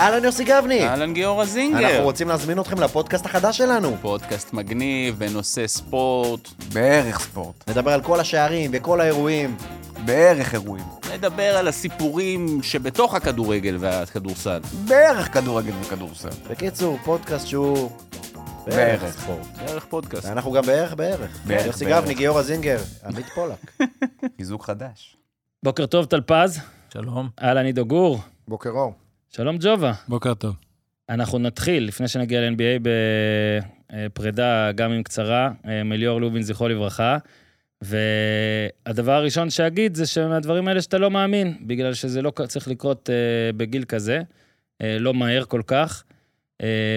אהלן יוסי גבני! אהלן גיורא זינגר. אנחנו רוצים להזמין אתכם לפודקאסט החדש שלנו. פודקאסט מגניב בנושא ספורט. בערך ספורט. נדבר על כל השערים וכל האירועים. בערך אירועים. נדבר על הסיפורים שבתוך הכדורגל והכדורסל. בערך כדורגל וכדורסל. בקיצור, פודקאסט שהוא... בערך. ספורט. בערך פודקאסט. אנחנו גם בערך בערך. בערך, יוסי בערך. גבני, גיורא זינגר, עמית פולק. חיזוק חדש. בוקר טוב, טלפז. שלום. אהלן עידו גור. בוקר אור. שלום ג'ובה. בוקר טוב. אנחנו נתחיל, לפני שנגיע ל-NBA, בפרידה, גם אם קצרה, אה, מליאור לובין, זכרו לברכה. והדבר הראשון שאגיד זה שמהדברים האלה שאתה לא מאמין, בגלל שזה לא צריך לקרות אה, בגיל כזה, אה, לא מהר כל כך.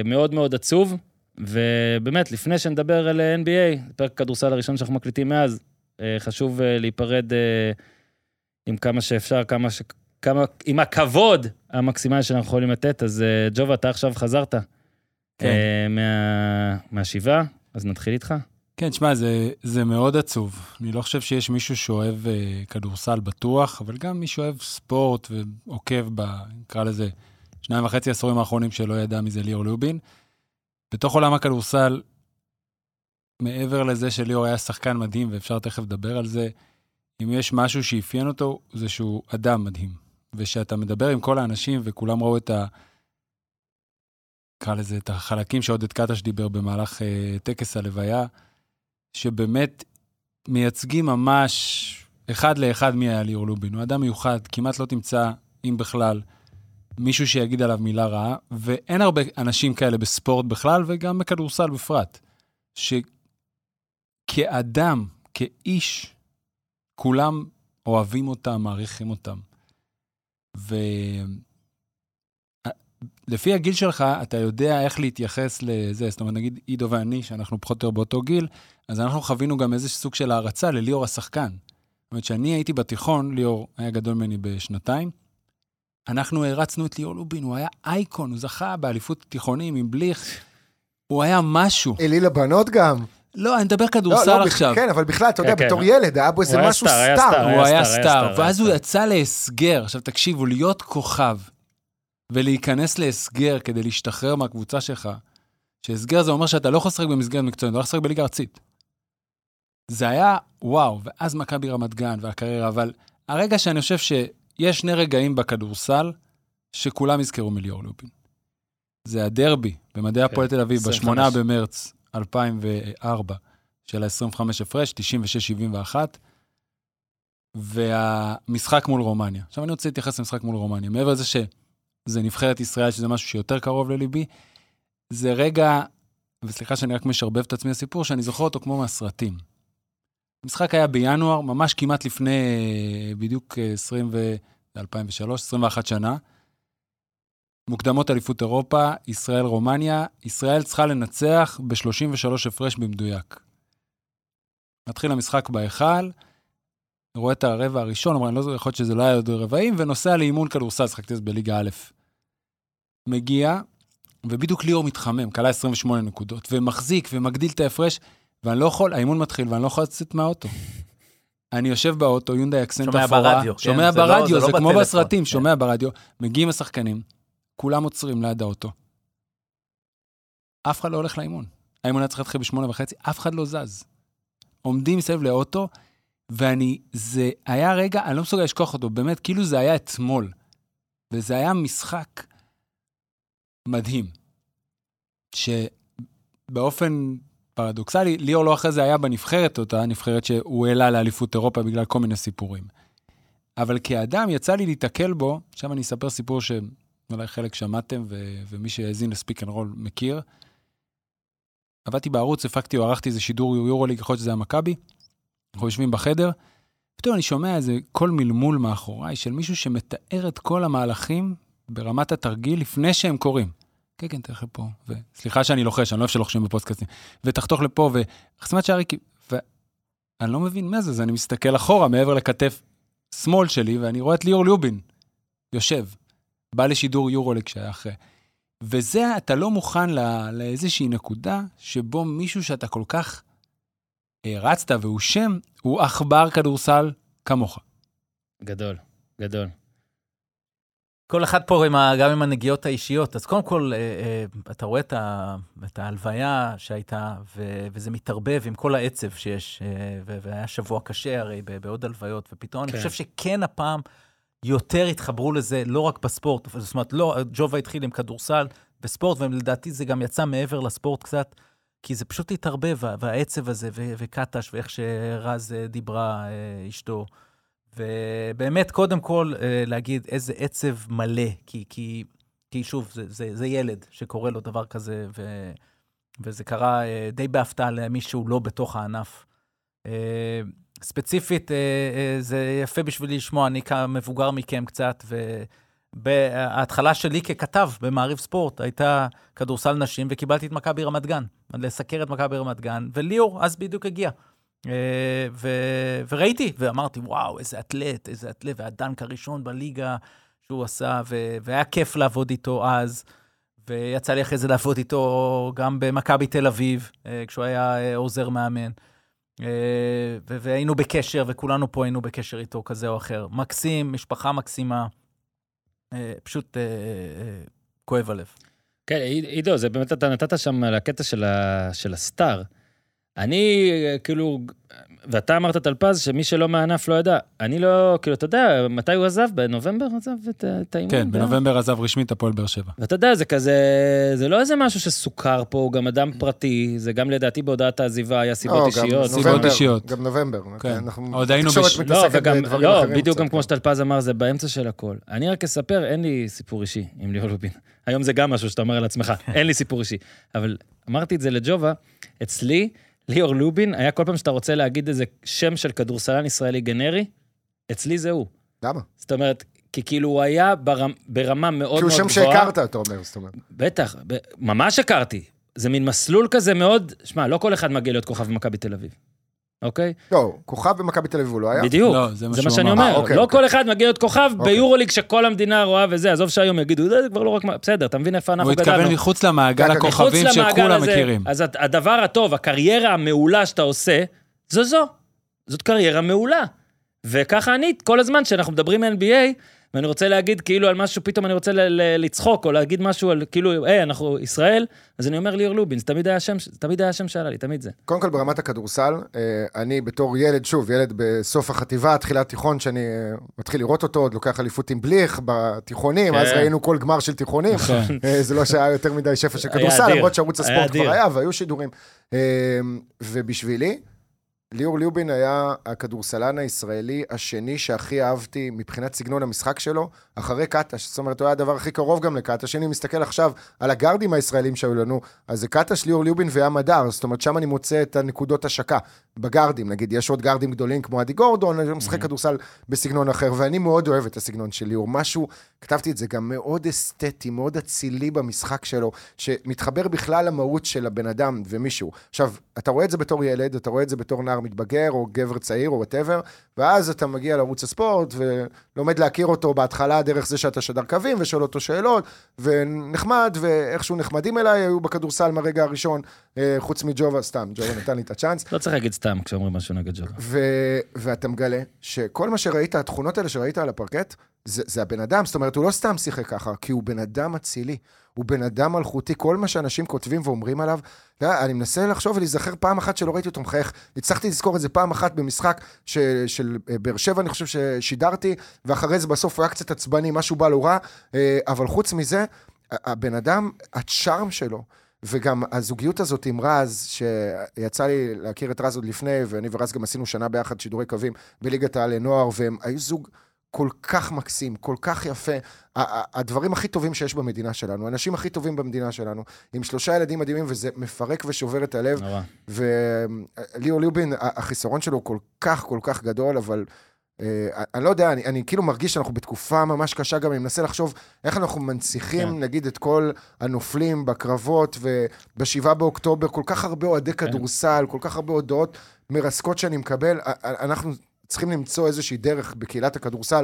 מאוד מאוד עצוב, ובאמת, לפני שנדבר על NBA, פרק הכדורסל הראשון שאנחנו מקליטים מאז, חשוב להיפרד עם כמה שאפשר, כמה ש... כמה, עם הכבוד המקסימלי שאנחנו יכולים לתת, אז אה, ג'ובה, אתה עכשיו חזרת כן. אה, מה, מהשבעה, אז נתחיל איתך. כן, תשמע, זה, זה מאוד עצוב. אני לא חושב שיש מישהו שאוהב אה, כדורסל בטוח, אבל גם מי שאוהב ספורט ועוקב ב... נקרא לזה, שניים וחצי עשורים האחרונים שלא ידע מזה ליאור לובין. בתוך עולם הכדורסל, מעבר לזה שליאור היה שחקן מדהים, ואפשר תכף לדבר על זה, אם יש משהו שאפיין אותו, זה שהוא אדם מדהים. ושאתה מדבר עם כל האנשים, וכולם ראו את ה... נקרא לזה, את החלקים שעודד קטש דיבר במהלך אה, טקס הלוויה, שבאמת מייצגים ממש אחד לאחד מי היה ליאור לובין. הוא אדם מיוחד, כמעט לא תמצא, אם בכלל, מישהו שיגיד עליו מילה רעה, ואין הרבה אנשים כאלה בספורט בכלל, וגם בכדורסל בפרט, שכאדם, כאיש, כולם אוהבים אותם, מעריכים אותם. ולפי הגיל שלך, אתה יודע איך להתייחס לזה. זאת אומרת, נגיד עידו ואני, שאנחנו פחות או יותר באותו גיל, אז אנחנו חווינו גם איזה סוג של הערצה לליאור השחקן. זאת אומרת, כשאני הייתי בתיכון, ליאור היה גדול ממני בשנתיים, אנחנו הערצנו את ליאור לובין, הוא היה אייקון, הוא זכה באליפות תיכונים עם בליך, הוא היה משהו. אלי לבנות גם. לא, אני מדבר לא, כדורסל לא, בכ- עכשיו. כן, אבל בכלל, אתה יודע, כן, בתור כן. ילד, היה בו איזה משהו סטאר, היה סטאר. סטאר. הוא היה סטאר, ואז הוא. יצא להסגר. עכשיו תקשיבו, להיות כוכב ולהיכנס להסגר כדי להשתחרר מהקבוצה שלך, שהסגר זה אומר שאתה לא יכול לשחק במסגרת מקצועית, אתה לא יכול לשחק בליגה ארצית. זה היה וואו, ואז מכבי רמת גן והקריירה, אבל הרגע שאני חושב שיש שני רגעים בכדורסל שכולם יזכרו מליאור לובין. זה הדרבי במדעי הפועל תל אביב, 25. בשמונה במרץ 2004, של ה-25 הפרש, 96-71, והמשחק מול רומניה. עכשיו אני רוצה להתייחס למשחק מול רומניה. מעבר לזה שזה נבחרת ישראל, שזה משהו שיותר קרוב לליבי, זה רגע, וסליחה שאני רק משרבב את עצמי לסיפור, שאני זוכר אותו כמו מהסרטים. המשחק היה בינואר, ממש כמעט לפני אה, בדיוק אה, 20 ו... 2003, 21 שנה. מוקדמות אליפות אירופה, ישראל-רומניה. ישראל צריכה לנצח ב-33 הפרש במדויק. מתחיל המשחק בהיכל, רואה את הרבע הראשון, אומר, אני לא זוכר, יכול להיות שזה לא היה עוד רבעים, ונוסע לאימון כדורסל, שחקתי אז בליגה א'. מגיע, ובדיוק ליאור מתחמם, כלה 28 נקודות, ומחזיק ומגדיל את ההפרש, ואני לא יכול, האימון מתחיל, ואני לא יכול לצאת מהאוטו. אני יושב באוטו, יונדאי אקסנט שומע אפורה, ברדיו, כן, שומע זה לא- ברדיו, זה זה, לא כמו בטלפון, בסרטים, כן. שומע ברדיו, מגיעים השחקנים, כולם עוצרים ליד האוטו. אף אחד לא הולך לאימון. האימון היה צריך להתחיל בשמונה וחצי, אף אחד לא זז. עומדים מסביב לאוטו, ואני, זה היה רגע, אני לא מסוגל לשכוח אותו, באמת, כאילו זה היה אתמול. וזה היה משחק מדהים. שבאופן פרדוקסלי, ליאור לא אחרי זה היה בנבחרת, אותה נבחרת שהוא העלה לאליפות אירופה בגלל כל מיני סיפורים. אבל כאדם, יצא לי להיתקל בו, עכשיו אני אספר סיפור שאולי חלק שמעתם, ו- ומי שהאזין ל Speak and Roll מכיר. עבדתי בערוץ, הפקתי או ערכתי איזה שידור יורוליג, יכול להיות שזה היה מכבי. אנחנו יושבים בחדר, פתאום אני שומע איזה קול מלמול מאחוריי של מישהו שמתאר את כל המהלכים ברמת התרגיל לפני שהם קורים. כן, כן, תלך לפה, וסליחה שאני לוחש, אני לא אוהב שלוחשים בפודקאסטים, ותחתוך לפה, וחסימת שערי, ואני לא מבין מה זה, אז אני מסתכל אחורה, מעבר לכתף שמאל שלי, ואני רואה את ליאור ליובין, יושב, בא לשידור יורוליג שהיה אחרי. וזה, אתה לא מוכן לא, לאיזושהי נקודה שבו מישהו שאתה כל כך הרצת והוא שם, הוא עכבר כדורסל כמוך. גדול, גדול. כל אחד פה עם ה, גם עם הנגיעות האישיות. אז קודם כל, אה, אה, אתה רואה את, ה, את ההלוויה שהייתה, ו, וזה מתערבב עם כל העצב שיש, אה, והיה שבוע קשה הרי בעוד הלוויות, ופתאום כן. אני חושב שכן הפעם יותר התחברו לזה, לא רק בספורט, זאת אומרת, לא, ג'ובה התחיל עם כדורסל וספורט, ולדעתי זה גם יצא מעבר לספורט קצת, כי זה פשוט התערבב, וה- והעצב הזה, וקטש, ואיך שרז אה, דיברה, אה, אשתו. ובאמת, קודם כל, אה, להגיד איזה עצב מלא, כי, כי, כי שוב, זה, זה, זה ילד שקורה לו דבר כזה, ו, וזה קרה אה, די בהפתעה למישהו לא בתוך הענף. ספציפית, אה, אה, זה יפה בשבילי לשמוע, אני כמבוגר מכם קצת, וההתחלה שלי ככתב במעריב ספורט הייתה כדורסל נשים, וקיבלתי את מכבי רמת גן, לסקר את מכבי רמת גן, וליאור אז בדיוק הגיע. אה, ו... וראיתי, ואמרתי, וואו, איזה אתלט, איזה אתלט, והדנק הראשון בליגה שהוא עשה, ו... והיה כיף לעבוד איתו אז, ויצא לי אחרי זה לעבוד איתו גם במכבי תל אביב, כשהוא היה עוזר מאמן. אה. והיינו בקשר, וכולנו פה היינו בקשר איתו, כזה או אחר. מקסים, משפחה מקסימה, אה, פשוט אה, כואב הלב. כן, עידו, זה באמת, אתה נתת שם על הקטע של, של הסטאר. אני, אה, כאילו, ואתה אמרת טלפז, שמי שלא מהענף לא ידע. אני לא, כאילו, אתה יודע, מתי הוא עזב? בנובמבר עזב את, את האימון? כן, בנובמבר עזב רשמית הפועל באר שבע. ואתה יודע, זה כזה, זה לא איזה משהו שסוכר פה, הוא גם אדם פרטי, זה גם לדעתי בהודעת העזיבה היה סיבות לא, גם אישיות. סיבות נובמבר, אישיות. גם נובמבר. כן. אנחנו- עוד היינו בש- לא, וגם, לא, בדיוק קצת. גם כמו שטלפז אמר, זה באמצע של הכל. אני רק אספר, אין לי סיפור אישי עם ליאור לובין. היום זה גם משהו שאתה אומר על עצמך, אין לי סיפור אישי. אבל אמרתי את זה לג'ובה, אצלי, ליאור לובין, היה כל פעם שאתה רוצה להגיד איזה שם של כדורסלן ישראלי גנרי, אצלי זה הוא. למה? זאת אומרת, כי כאילו הוא היה ברמ, ברמה מאוד כי הוא מאוד שם גבוהה. שהכרת, אתה אומר, זאת אומרת. בטח, ב- ממש הכרתי. זה מין מסלול כזה מאוד, שמע, לא כל אחד מגיע להיות כוכב במכבי תל אביב, אוקיי? לא, כוכב במכבי תל אביב הוא לא היה? בדיוק. לא, זה מה זה מה שאני. אומר. אה, אוקיי, לא אוקיי. כל אחד מגיע להיות כוכב אוקיי. ביורוליג שכל המדינה רואה וזה, עזוב שהיום יגידו, "זה כבר לא רק... מה-" בסדר, אתה מבין איפה אנחנו הוא התכוון גדלנו. מחוץ למעגל כן, כן. הכוכבים מחוץ למעגל שכולם מכירים. אז הד- הדבר הטוב, הקריירה המעולה שאתה עושה, זו זו. זאת קריירה מעולה. וככה אני, כל הזמן שאנחנו מדברים NBA, ואני רוצה להגיד כאילו על משהו, פתאום אני רוצה לצחוק, או להגיד משהו על כאילו, היי, אנחנו ישראל, אז אני אומר ליאור לובין, זה תמיד היה השם, זה תמיד היה השם שעלה לי, תמיד זה. קודם כל ברמת הכדורסל, אה, אני בתור ילד, שוב, ילד בסוף החטיבה, תחילת תיכון, שאני אה, מתחיל לראות אותו, עוד לוקח אליפות עם בליך בתיכונים, כן. אז ראינו כל גמר של תיכונים. נכון. אה, זה לא שהיה יותר מדי שפע של כדורסל. למרות שערוץ הספורט. כבר היה, והיו שידורים. ובשבילי, ליאור ליובין היה הכדורסלן הישראלי השני שהכי אהבתי מבחינת סגנון המשחק שלו, אחרי קטש. זאת אומרת, הוא היה הדבר הכי קרוב גם לקטש. אם אני מסתכל עכשיו על הגארדים הישראלים שהיו לנו, אז זה קטש, ליאור ליובין וים הדר. זאת אומרת, שם אני מוצא את הנקודות השקה. בגארדים, נגיד, יש עוד גארדים גדולים כמו אדי גורדון, הוא משחק כדורסל בסגנון אחר, ואני מאוד אוהב את הסגנון של ליאור. משהו, כתבתי את זה, גם מאוד אסתטי, מאוד אצילי במשחק שלו, שמתחבר בכלל למהות של הבן אדם ומישהו. עכשיו, אתה רואה את זה בתור ילד, אתה רואה את זה בתור נער מתבגר, או גבר צעיר, או whatever, ואז אתה מגיע לערוץ הספורט, ולומד להכיר אותו בהתחלה דרך זה שאתה שדר קווים, ושואל אותו שאלות, ונחמד, ואיכשהו נחמדים אליי, היו בכדורסל מהרגע הראשון, אה, חוץ מג'ובה, סתם, ג'ובה נתן לי את הצ'אנס. לא צריך להגיד סתם כשאומרים משהו נגד ג'ובה. ואתה מגלה שכל מה שראית, התכונות האלה שראית על הפרקט, זה, זה הבן אדם, זאת אומרת, הוא לא סתם שיחק ככה, כי הוא בן אדם אצילי, הוא בן אדם מלכותי, כל מה שאנשים כותבים ואומרים עליו, אתה אני מנסה לחשוב ולהיזכר פעם אחת שלא ראיתי אותו מחייך, הצלחתי לזכור את זה פעם אחת במשחק ש, של אה, באר שבע, אני חושב ששידרתי, ואחרי זה בסוף הוא היה קצת עצבני, משהו בא לו רע, אה, אבל חוץ מזה, הבן אדם, הצ'ארם שלו, וגם הזוגיות הזאת עם רז, שיצא לי להכיר את רז עוד לפני, ואני ורז גם עשינו שנה ביחד שידורי קווים בליגת העל לנוער, והם היו זוג כל כך מקסים, כל כך יפה. הדברים הכי טובים שיש במדינה שלנו, האנשים הכי טובים במדינה שלנו, עם שלושה ילדים מדהימים, וזה מפרק ושובר את הלב. נורא. וליאור ליובין, החיסרון שלו הוא כל כך, כל כך גדול, אבל אה, אני לא יודע, אני, אני כאילו מרגיש שאנחנו בתקופה ממש קשה, גם אני מנסה לחשוב איך אנחנו מנציחים, כן. נגיד, את כל הנופלים בקרבות, ובשבעה באוקטובר, כל כך הרבה אוהדי כן. כדורסל, כל כך הרבה הודעות מרסקות שאני מקבל, אנחנו צריכים למצוא איזושהי דרך בקהילת הכדורסל.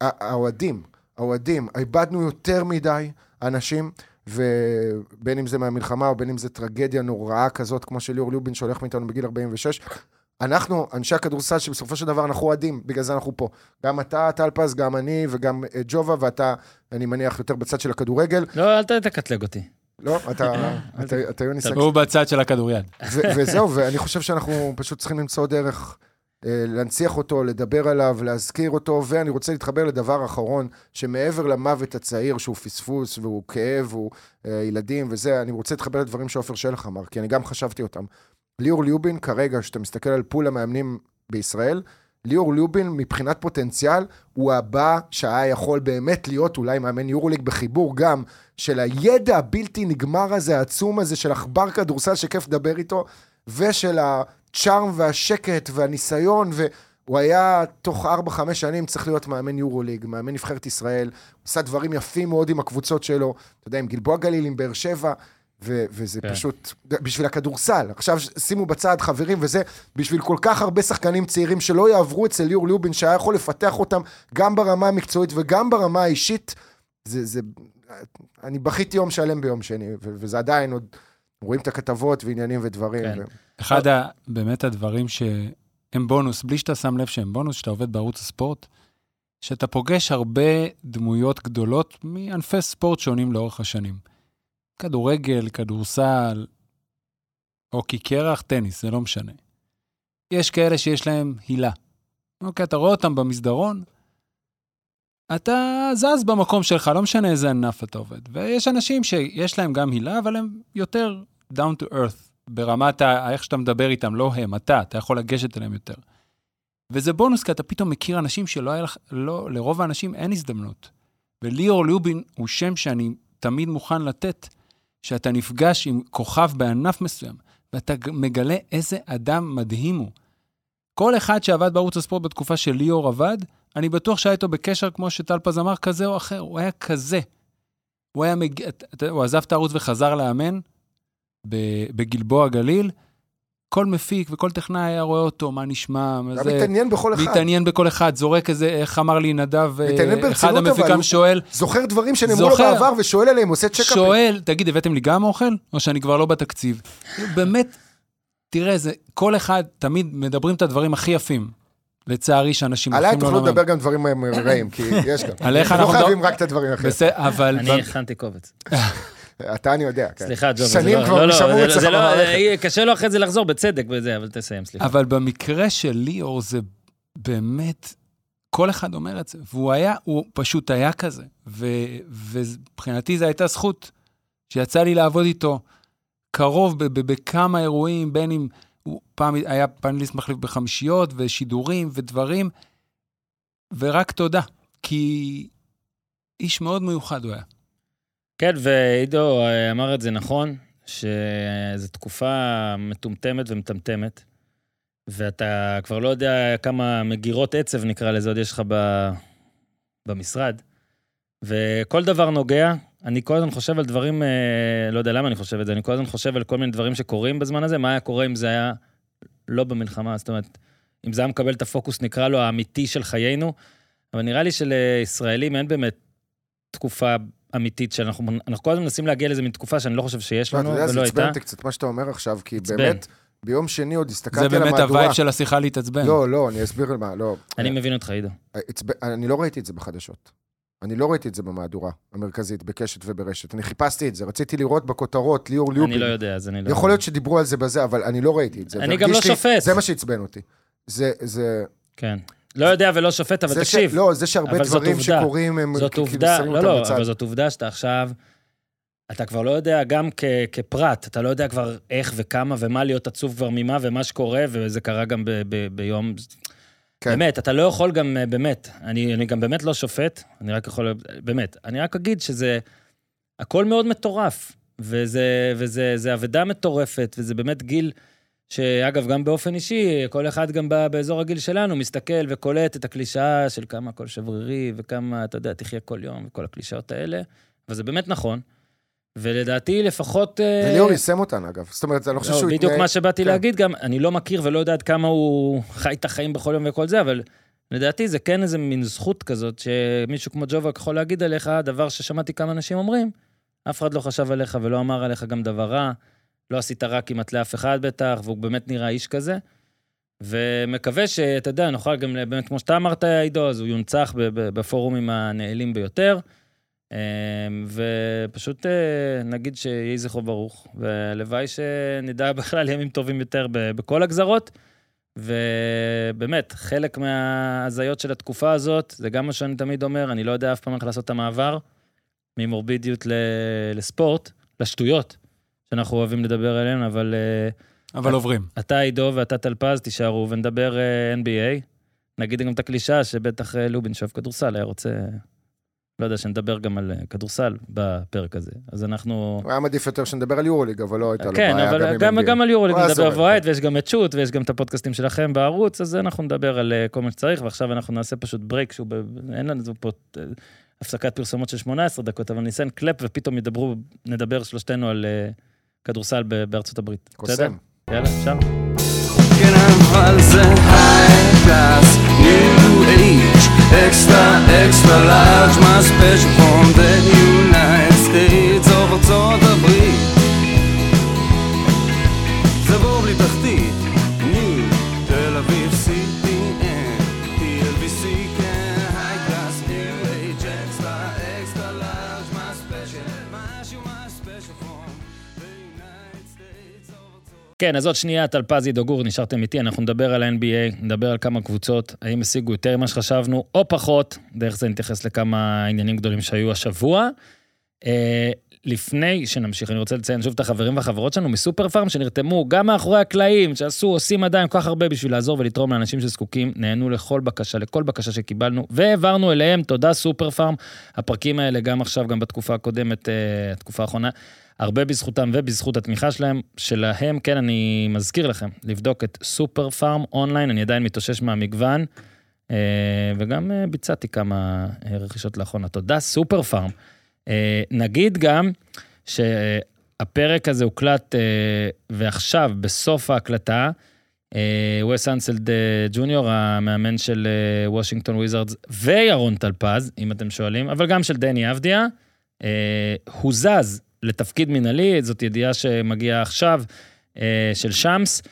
האוהדים, האוהדים, איבדנו יותר מדי אנשים, ובין אם זה מהמלחמה או בין אם זה טרגדיה נוראה כזאת, כמו של ליאור ליובין שהולך מאיתנו בגיל 46, אנחנו, אנשי הכדורסל, שבסופו של דבר אנחנו אוהדים, בגלל זה אנחנו פה. גם אתה, טלפז, גם אני וגם אה, ג'ובה, ואתה, אני מניח, יותר בצד של הכדורגל. לא, אל תקטלג אותי. לא, אתה, אתה, אתה יוני סקס. הוא בצד של הכדוריד. וזהו, ואני חושב שאנחנו פשוט צריכים למצוא דרך להנציח אותו, לדבר עליו, להזכיר אותו, ואני רוצה להתחבר לדבר אחרון, שמעבר למוות הצעיר, שהוא פספוס והוא כאב, והוא אה, ילדים וזה, אני רוצה להתחבר לדברים שעופר שלח אמר, כי אני גם חשבתי אותם. ליאור ליובין, כרגע, כשאתה מסתכל על פול המאמנים בישראל, ליאור ליובין, מבחינת פוטנציאל, הוא הבא שהיה יכול באמת להיות אולי מאמן יורוליג בחיבור גם של הידע הבלתי נגמר הזה, העצום הזה, של עכבר כדורסל שכיף לדבר איתו, ושל הצ'ארם והשקט והניסיון, והוא היה תוך 4-5 שנים צריך להיות מאמן יורוליג, מאמן נבחרת ישראל, עשה דברים יפים מאוד עם הקבוצות שלו, אתה יודע, עם גלבוע גליל, עם באר שבע, ו- וזה כן. פשוט, בשביל הכדורסל. עכשיו שימו בצד חברים וזה, בשביל כל כך הרבה שחקנים צעירים שלא יעברו אצל ליאור ליובין, שהיה יכול לפתח אותם גם ברמה המקצועית וגם ברמה האישית, זה, זה, אני בכיתי יום שלם ביום שני, ו- וזה עדיין עוד, רואים את הכתבות ועניינים ודברים. כן. ו- אחד ה, באמת הדברים שהם בונוס, בלי שאתה שם לב שהם בונוס, שאתה עובד בערוץ הספורט, שאתה פוגש הרבה דמויות גדולות מענפי ספורט שונים לאורך השנים. כדורגל, כדורסל, הוקי קרח, טניס, זה לא משנה. יש כאלה שיש להם הילה. אוקיי, אתה רואה אותם במסדרון, אתה זז במקום שלך, לא משנה איזה ענף אתה עובד. ויש אנשים שיש להם גם הילה, אבל הם יותר down to earth, ברמת איך שאתה מדבר איתם, לא הם, אתה, אתה יכול לגשת אליהם יותר. וזה בונוס, כי אתה פתאום מכיר אנשים שלא היה לך, לא, לרוב האנשים אין הזדמנות. וליאור לובין הוא שם שאני תמיד מוכן לתת, שאתה נפגש עם כוכב בענף מסוים, ואתה מגלה איזה אדם מדהים הוא. כל אחד שעבד בערוץ הספורט בתקופה שליאור עבד, אני בטוח שהיה איתו בקשר, כמו שטלפז אמר, כזה או אחר, הוא היה כזה. הוא היה מגיע, אתה- הוא עזב את הערוץ וחזר לאמן בגלבוע גליל. כל מפיק וכל טכנאי היה רואה אותו, מה נשמע, מה זה... מתעניין בכל אחד. מתעניין בכל אחד, זורק איזה, איך אמר לי נדב, אה, אחד המפיקים שואל, זוכר דברים שנאמרו לו. בעבר ושואל עליהם, עושה checkup. שואל, תגיד, הבאתם לי גם אוכל? או שאני כבר לא בתקציב? כאילו, באמת, תראה, זה, כל אחד, תמיד מדברים את הדברים הכי יפים. לצערי, שאנשים עליי הולכים תוכלו לעולמם. לדבר גם דברים רעים, כי יש גם. עליך לא אנחנו חייבים מדבר- רק את הדברים האחרים. בסדר, אבל... אני הכנתי קובץ. אתה אני יודע, כן. סליחה, ג'ובה. זה שנים לא- כבר לא, לא, שמעו זה- אצלך לא- במערכת. אה, קשה לו אחרי זה לחזור בצדק בזה, אבל תסיים, סליחה. אבל במקרה של ליאור זה באמת, כל אחד אומר את זה, והוא היה, הוא פשוט היה כזה. ומבחינתי זו הייתה זכות שיצא לי לעבוד איתו קרוב בכמה אירועים, בין אם הוא פעם היה פאנליסט מחליף בחמישיות, ושידורים ודברים, ורק תודה, כי איש מאוד מיוחד הוא היה. כן, ועידו אה, אמר את זה נכון, שזו תקופה מטומטמת ומטמטמת, ואתה כבר לא יודע כמה מגירות עצב, נקרא לזה, עוד יש לך ב... במשרד. וכל דבר נוגע, אני כל הזמן חושב על דברים, אה, לא יודע למה אני חושב את זה, אני כל הזמן חושב על כל מיני דברים שקורים בזמן הזה, מה היה קורה אם זה היה לא במלחמה, זאת אומרת, אם זה היה מקבל את הפוקוס, נקרא לו, האמיתי של חיינו, אבל נראה לי שלישראלים אין באמת תקופה אמיתית שאנחנו אנחנו כל הזמן מנסים להגיע לאיזה מין תקופה שאני לא חושב שיש לא, אתה לנו יודע, זה ולא עצבן הייתה. אותי קצת מה שאתה אומר עכשיו, כי. באמת, ביום שני עוד זה הסתכלתי על באמת המהדורה. הווייב של השיחה להתעצבן. לא, לא, אני אסביר מה, לא. אני מבין אותך, עידו. עצבן- אני לא ראיתי את זה בחדשות. אני לא ראיתי את זה במהדורה המרכזית, בקשת וברשת. אני חיפשתי את זה, רציתי לראות בכותרות ליאור ליובין. אני לא יודע, אז אני לא... יכול להיות שדיברו על זה בזה, אבל אני לא ראיתי את זה. אני גם לא שופט. זה מה שעצבן אותי. זה, זה... כן. לא יודע ולא שופט, אבל ש- תקשיב, לא, זה שהרבה דברים. שקורים, הם זאת כאילו עובדה, שמים לא, לא. אבל זאת עובדה שאתה עכשיו, אתה כבר לא יודע, גם כ- כפרט, אתה לא יודע כבר איך וכמה ומה להיות עצוב כבר ממה ומה שקורה, וזה קרה גם ב- ב- ביום... כן. באמת, אתה לא יכול גם, אה, באמת, אני, אני גם באמת לא שופט, אני רק יכול, באמת, אני רק אגיד שזה, הכל מאוד מטורף, וזה, וזה זה אבדה מטורפת, וזה באמת גיל, שאגב, גם באופן אישי, כל אחד גם ב- באזור הגיל שלנו מסתכל וקולט את הקלישאה של כמה הכל שברירי, וכמה, אתה יודע, תחיה כל יום, וכל הקלישאות האלה, וזה באמת נכון. ולדעתי לפחות... אה, וליאור יישם אותן, אגב. זאת אומרת, אני לא חושב לא, שהוא בדיוק מה שבאתי כן. להגיד גם, אני לא מכיר ולא יודע עד כמה הוא חי את החיים בכל יום וכל זה, אבל לדעתי זה כן איזה מין זכות כזאת, שמישהו כמו ג'ובק יכול להגיד עליך, דבר ששמעתי כמה אנשים אומרים, אף אחד לא חשב עליך ולא אמר עליך גם דבר רע, לא עשית רע כמעט לאף אחד בטח, והוא באמת נראה איש כזה. ומקווה שאתה יודע, נוכל גם, באמת, כמו שאתה אמרת, עידו, אז הוא יונצח בפורומים הנעלים ביותר. אה, ופשוט אה, נגיד שיהי זכרו ברוך, והלוואי שנדע בכלל ימים טובים יותר בכל הגזרות. ובאמת, חלק מההזיות של התקופה הזאת, זה גם מה שאני תמיד אומר, אני לא יודע אף פעם איך לעשות את המעבר ממורבידיות לספורט, לשטויות שאנחנו אוהבים לדבר עליהן, אבל אה, אבל עוברים. אתה, עידו, ואתה טלפז, תישארו ונדבר אה, NBA. נגיד גם את הקלישאה שבטח לובין שאוהב כדורסל היה רוצה, לא יודע, שנדבר גם על אה, כדורסל בפרק הזה. אז אנחנו... הוא היה מעדיף יותר שנדבר על יורוליג, אבל לא הייתה לו כן, בעיה אבל עם גם, NBA. גם על יורוליג נדבר. בווייט, ויש גם את שוט, ויש גם את הפודקאסטים שלכם בערוץ, אז אנחנו נדבר על אה, כל מה שצריך, ועכשיו אנחנו נעשה פשוט ברייק, שהוא, ב... אין לנו פה אה, הפסקת פרסומות של 18 דקות, אבל ניסן קלפ, ופתאום ידברו, נדבר שלושתנו על כדורסל בארצות הברית. קוסם. יאללה, אפשר. Extra, extra large, my special from the United States of the Africa. כן, אז עוד שנייה, טלפז עידו גור, נשארתם איתי, אנחנו נדבר על ה-NBA, נדבר על כמה קבוצות, האם השיגו יותר ממה שחשבנו, או פחות, דרך זה נתייחס לכמה עניינים גדולים שהיו השבוע. לפני שנמשיך, אני רוצה לציין שוב את החברים והחברות שלנו מסופר פארם, שנרתמו גם מאחורי הקלעים, שעשו, עושים עדיין כל כך הרבה בשביל לעזור ולתרום לאנשים שזקוקים, נהנו לכל בקשה, לכל בקשה שקיבלנו, והעברנו אליהם, תודה סופר פארם. הפרקים האלה, גם עכשיו, גם בתקופה הקודמת, אה, התקופה האחרונה, הרבה בזכותם ובזכות התמיכה שלהם, שלהם, כן, אני מזכיר לכם, לבדוק את סופר פארם אונליין, אני עדיין מתאושש מהמגוון, אה, וגם אה, ביצעתי כמה רכישות לאחרונה. תודה, סופר פארם. אה, נגיד גם שהפרק הזה הוקלט, אה, ועכשיו, בסוף ההקלטה, אה, וס אנסלד אה, ג'וניור, המאמן של אה, וושינגטון וויזרדס, וירון טלפז, אם אתם שואלים, אבל גם של דני אבדיה, אה, הוזז לתפקיד מנהלי, זאת ידיעה שמגיעה עכשיו, אה, של שמס.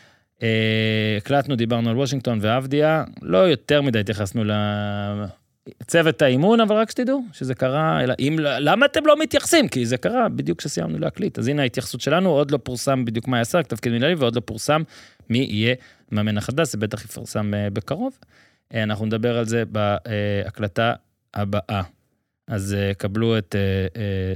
אה, הקלטנו, דיברנו על וושינגטון ואבדיה, לא יותר מדי התייחסנו לצוות האימון, אבל רק שתדעו שזה קרה, אלא אם, למה אתם לא מתייחסים? כי זה קרה בדיוק כשסיימנו להקליט. אז הנה ההתייחסות שלנו, עוד לא פורסם בדיוק מה יעשה, רק תפקיד מנהלי, ועוד לא פורסם מי יהיה המאמן החדש, זה בטח יפורסם אה, בקרוב. אה, אנחנו נדבר על זה בהקלטה הבאה. אז קבלו את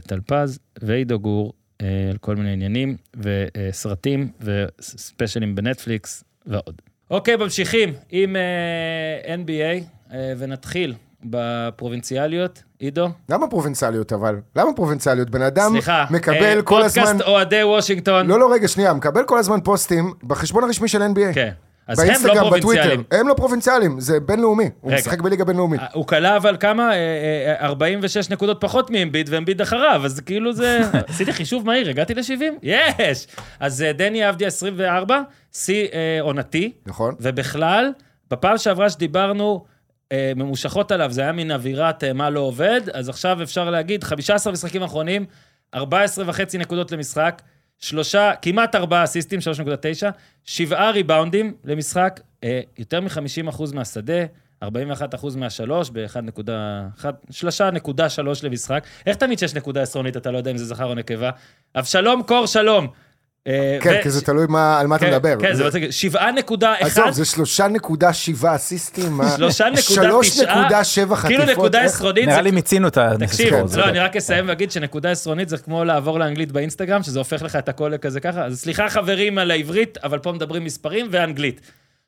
טלפז ועידו גור על כל מיני עניינים וסרטים וספיישלים בנטפליקס ועוד. אוקיי, ממשיכים עם NBA ונתחיל בפרובינציאליות. עידו, למה פרובינציאליות אבל? למה פרובינציאליות? בן אדם סליחה, מקבל אה, כל הזמן... פודקאסט אוהדי וושינגטון. לא, לא, רגע, שנייה, מקבל כל הזמן פוסטים בחשבון הרשמי של NBA. כן. אז הם לא באינסטגרם, פרובינציאלים. בטוויטר. הם לא פרובינציאלים, זה בינלאומי. הוא רגע. משחק בליגה בינלאומית. אה, הוא כלה אבל כמה? אה, אה, 46 נקודות פחות מאמביד, ואמביד אחריו, אז כאילו זה... עשיתי חישוב מהיר, הגעתי ל-70? יש! אז אה, דני אבדיה 24, שיא אה, עונתי, נכון? ובכלל, בפעם שעברה שדיברנו, אה, ממושכות עליו, זה היה מין אווירת אה, מה לא עובד, אז עכשיו אפשר להגיד, 15 משחקים אחרונים, 14 וחצי נקודות למשחק, שלושה, כמעט ארבעה אסיסטים, 3.9, שבעה ריבאונדים למשחק, אה, יותר מ-50% מהשדה, 41% מהשלוש, ב-1.1, שלושה נקודה שלוש למשחק. איך תמיד שיש נקודה עשרונית, אתה לא יודע אם זה זכר או נקבה? אבשלום קור שלום. אה, כן, ו- כי זה תלוי מה- על מה אתה כן, מדבר. כן, זה מצחיק. שבעה נקודה אחד. עזוב, זה שלושה נקודה שבעה אסיסטים. מה? שלושה נקודה שלוש תשעה, נקודה שבע חטיפות. כאילו נקודה עשרונית, נראה לי מיצינו את תקשיב, הסיפור הזה. לא, אני רק אסיים ואגיד שנקודה עשרונית זה כמו לעבור לאנגלית באינסטגרם, שזה הופך לך את הכל כזה ככה. אז סליחה חברים על העברית, אבל פה מדברים מספרים ואנגלית.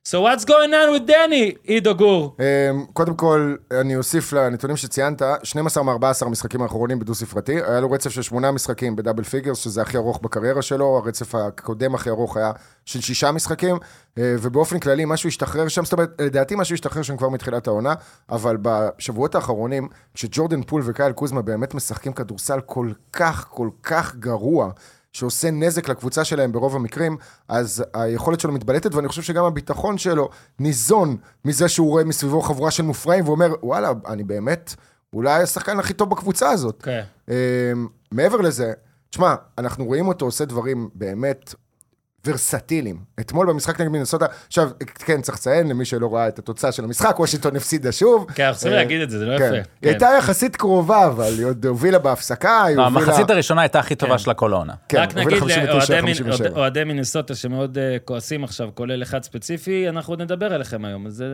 So what's going on with דני, עידו גור? אמ, קודם כל, אני אוסיף לנתונים שציינת, 12 מ-14 המשחקים האחרונים בדו-ספרתי, היה לו רצף של שמונה משחקים ב double figures, שזה הכי ארוך בקריירה שלו, הרצף הקודם הכי ארוך היה של שישה משחקים, אה, ובאופן כללי משהו השתחרר שם, זאת אומרת, לדעתי משהו השתחרר שם כבר מתחילת העונה, אבל בשבועות האחרונים, כשג'ורדן פול וקייל קוזמה באמת משחקים כדורסל כל כך, כל כך גרוע, שעושה נזק לקבוצה שלהם ברוב המקרים, אז היכולת שלו מתבלטת, ואני חושב שגם הביטחון שלו ניזון מזה שהוא רואה מסביבו חבורה של מופרעים, ואומר, וואלה, אני באמת אולי השחקן הכי טוב בקבוצה הזאת. כן. אמ, מעבר לזה, תשמע, אנחנו רואים אותו עושה דברים באמת ורסטיליים. אתמול במשחק נגד מינסוטה, עכשיו, כן, צריך לציין למי שלא ראה את התוצאה של המשחק, וושינגטון הפסידה שוב. כן, אנחנו צריכים אה, להגיד את זה, זה לא כן. יפה. היא כן. הייתה יחסית קרובה, אבל היא עוד הובילה בהפסקה, היא לא, הובילה... המחצית הראשונה הייתה הכי טובה כן. של הכל העונה. כן, רק הובילה נגיד 59, לאוהדי מין- 57. אוהדי מינסוטה שמאוד אה, כועסים עכשיו, כולל אחד ספציפי, אנחנו עוד נדבר אליכם היום, אז אה,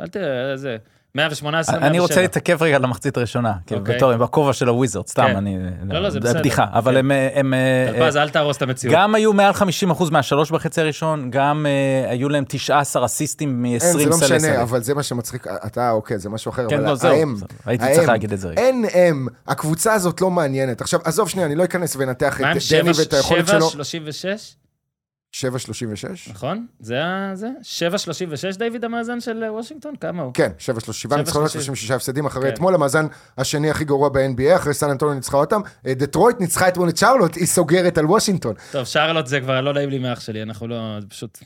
אל ת... זה... 118, 107. אני רוצה להתעכב רגע על המחצית הראשונה, כי אוקיי. בתור, בכובע של הוויזרד, סתם, כן. אני... לא, לא, זה בסדר. בדיחה, אבל כן. הם... הם אה, טלפז, אל תהרוס את המציאות. גם היו מעל 50% מהשלוש בחצי הראשון, גם אה, היו להם 19 אסיסטים מ-20 אין, זה לא סלי משנה, סלי. אבל זה מה שמצחיק, אתה, אוקיי, זה משהו אחר, כן, אבל לא, האם, הייתי צריך להגיד את זה רגע. אין אם, הקבוצה הזאת לא מעניינת. עכשיו, עזוב שנייה, אני לא אכנס ואנתח מה עם את דני ואת היכולת שלו. 7.36? 7.36? נכון? זה ה... זה? 7.36 דיוויד המאזן של אה, וושינגטון? כמה הוא? כן, 7.37 שבע ניצחונות, שלושים. 36 הפסדים אחרי כן. אתמול, המאזן השני הכי גרוע ב-NBA, אחרי סן אנטוניו ניצחה אותם. אה, דטרויט ניצחה אתמול את שרלוט, היא סוגרת על וושינגטון. טוב, שרלוט זה כבר לא נעים לי מאח שלי, אנחנו לא... זה פשוט...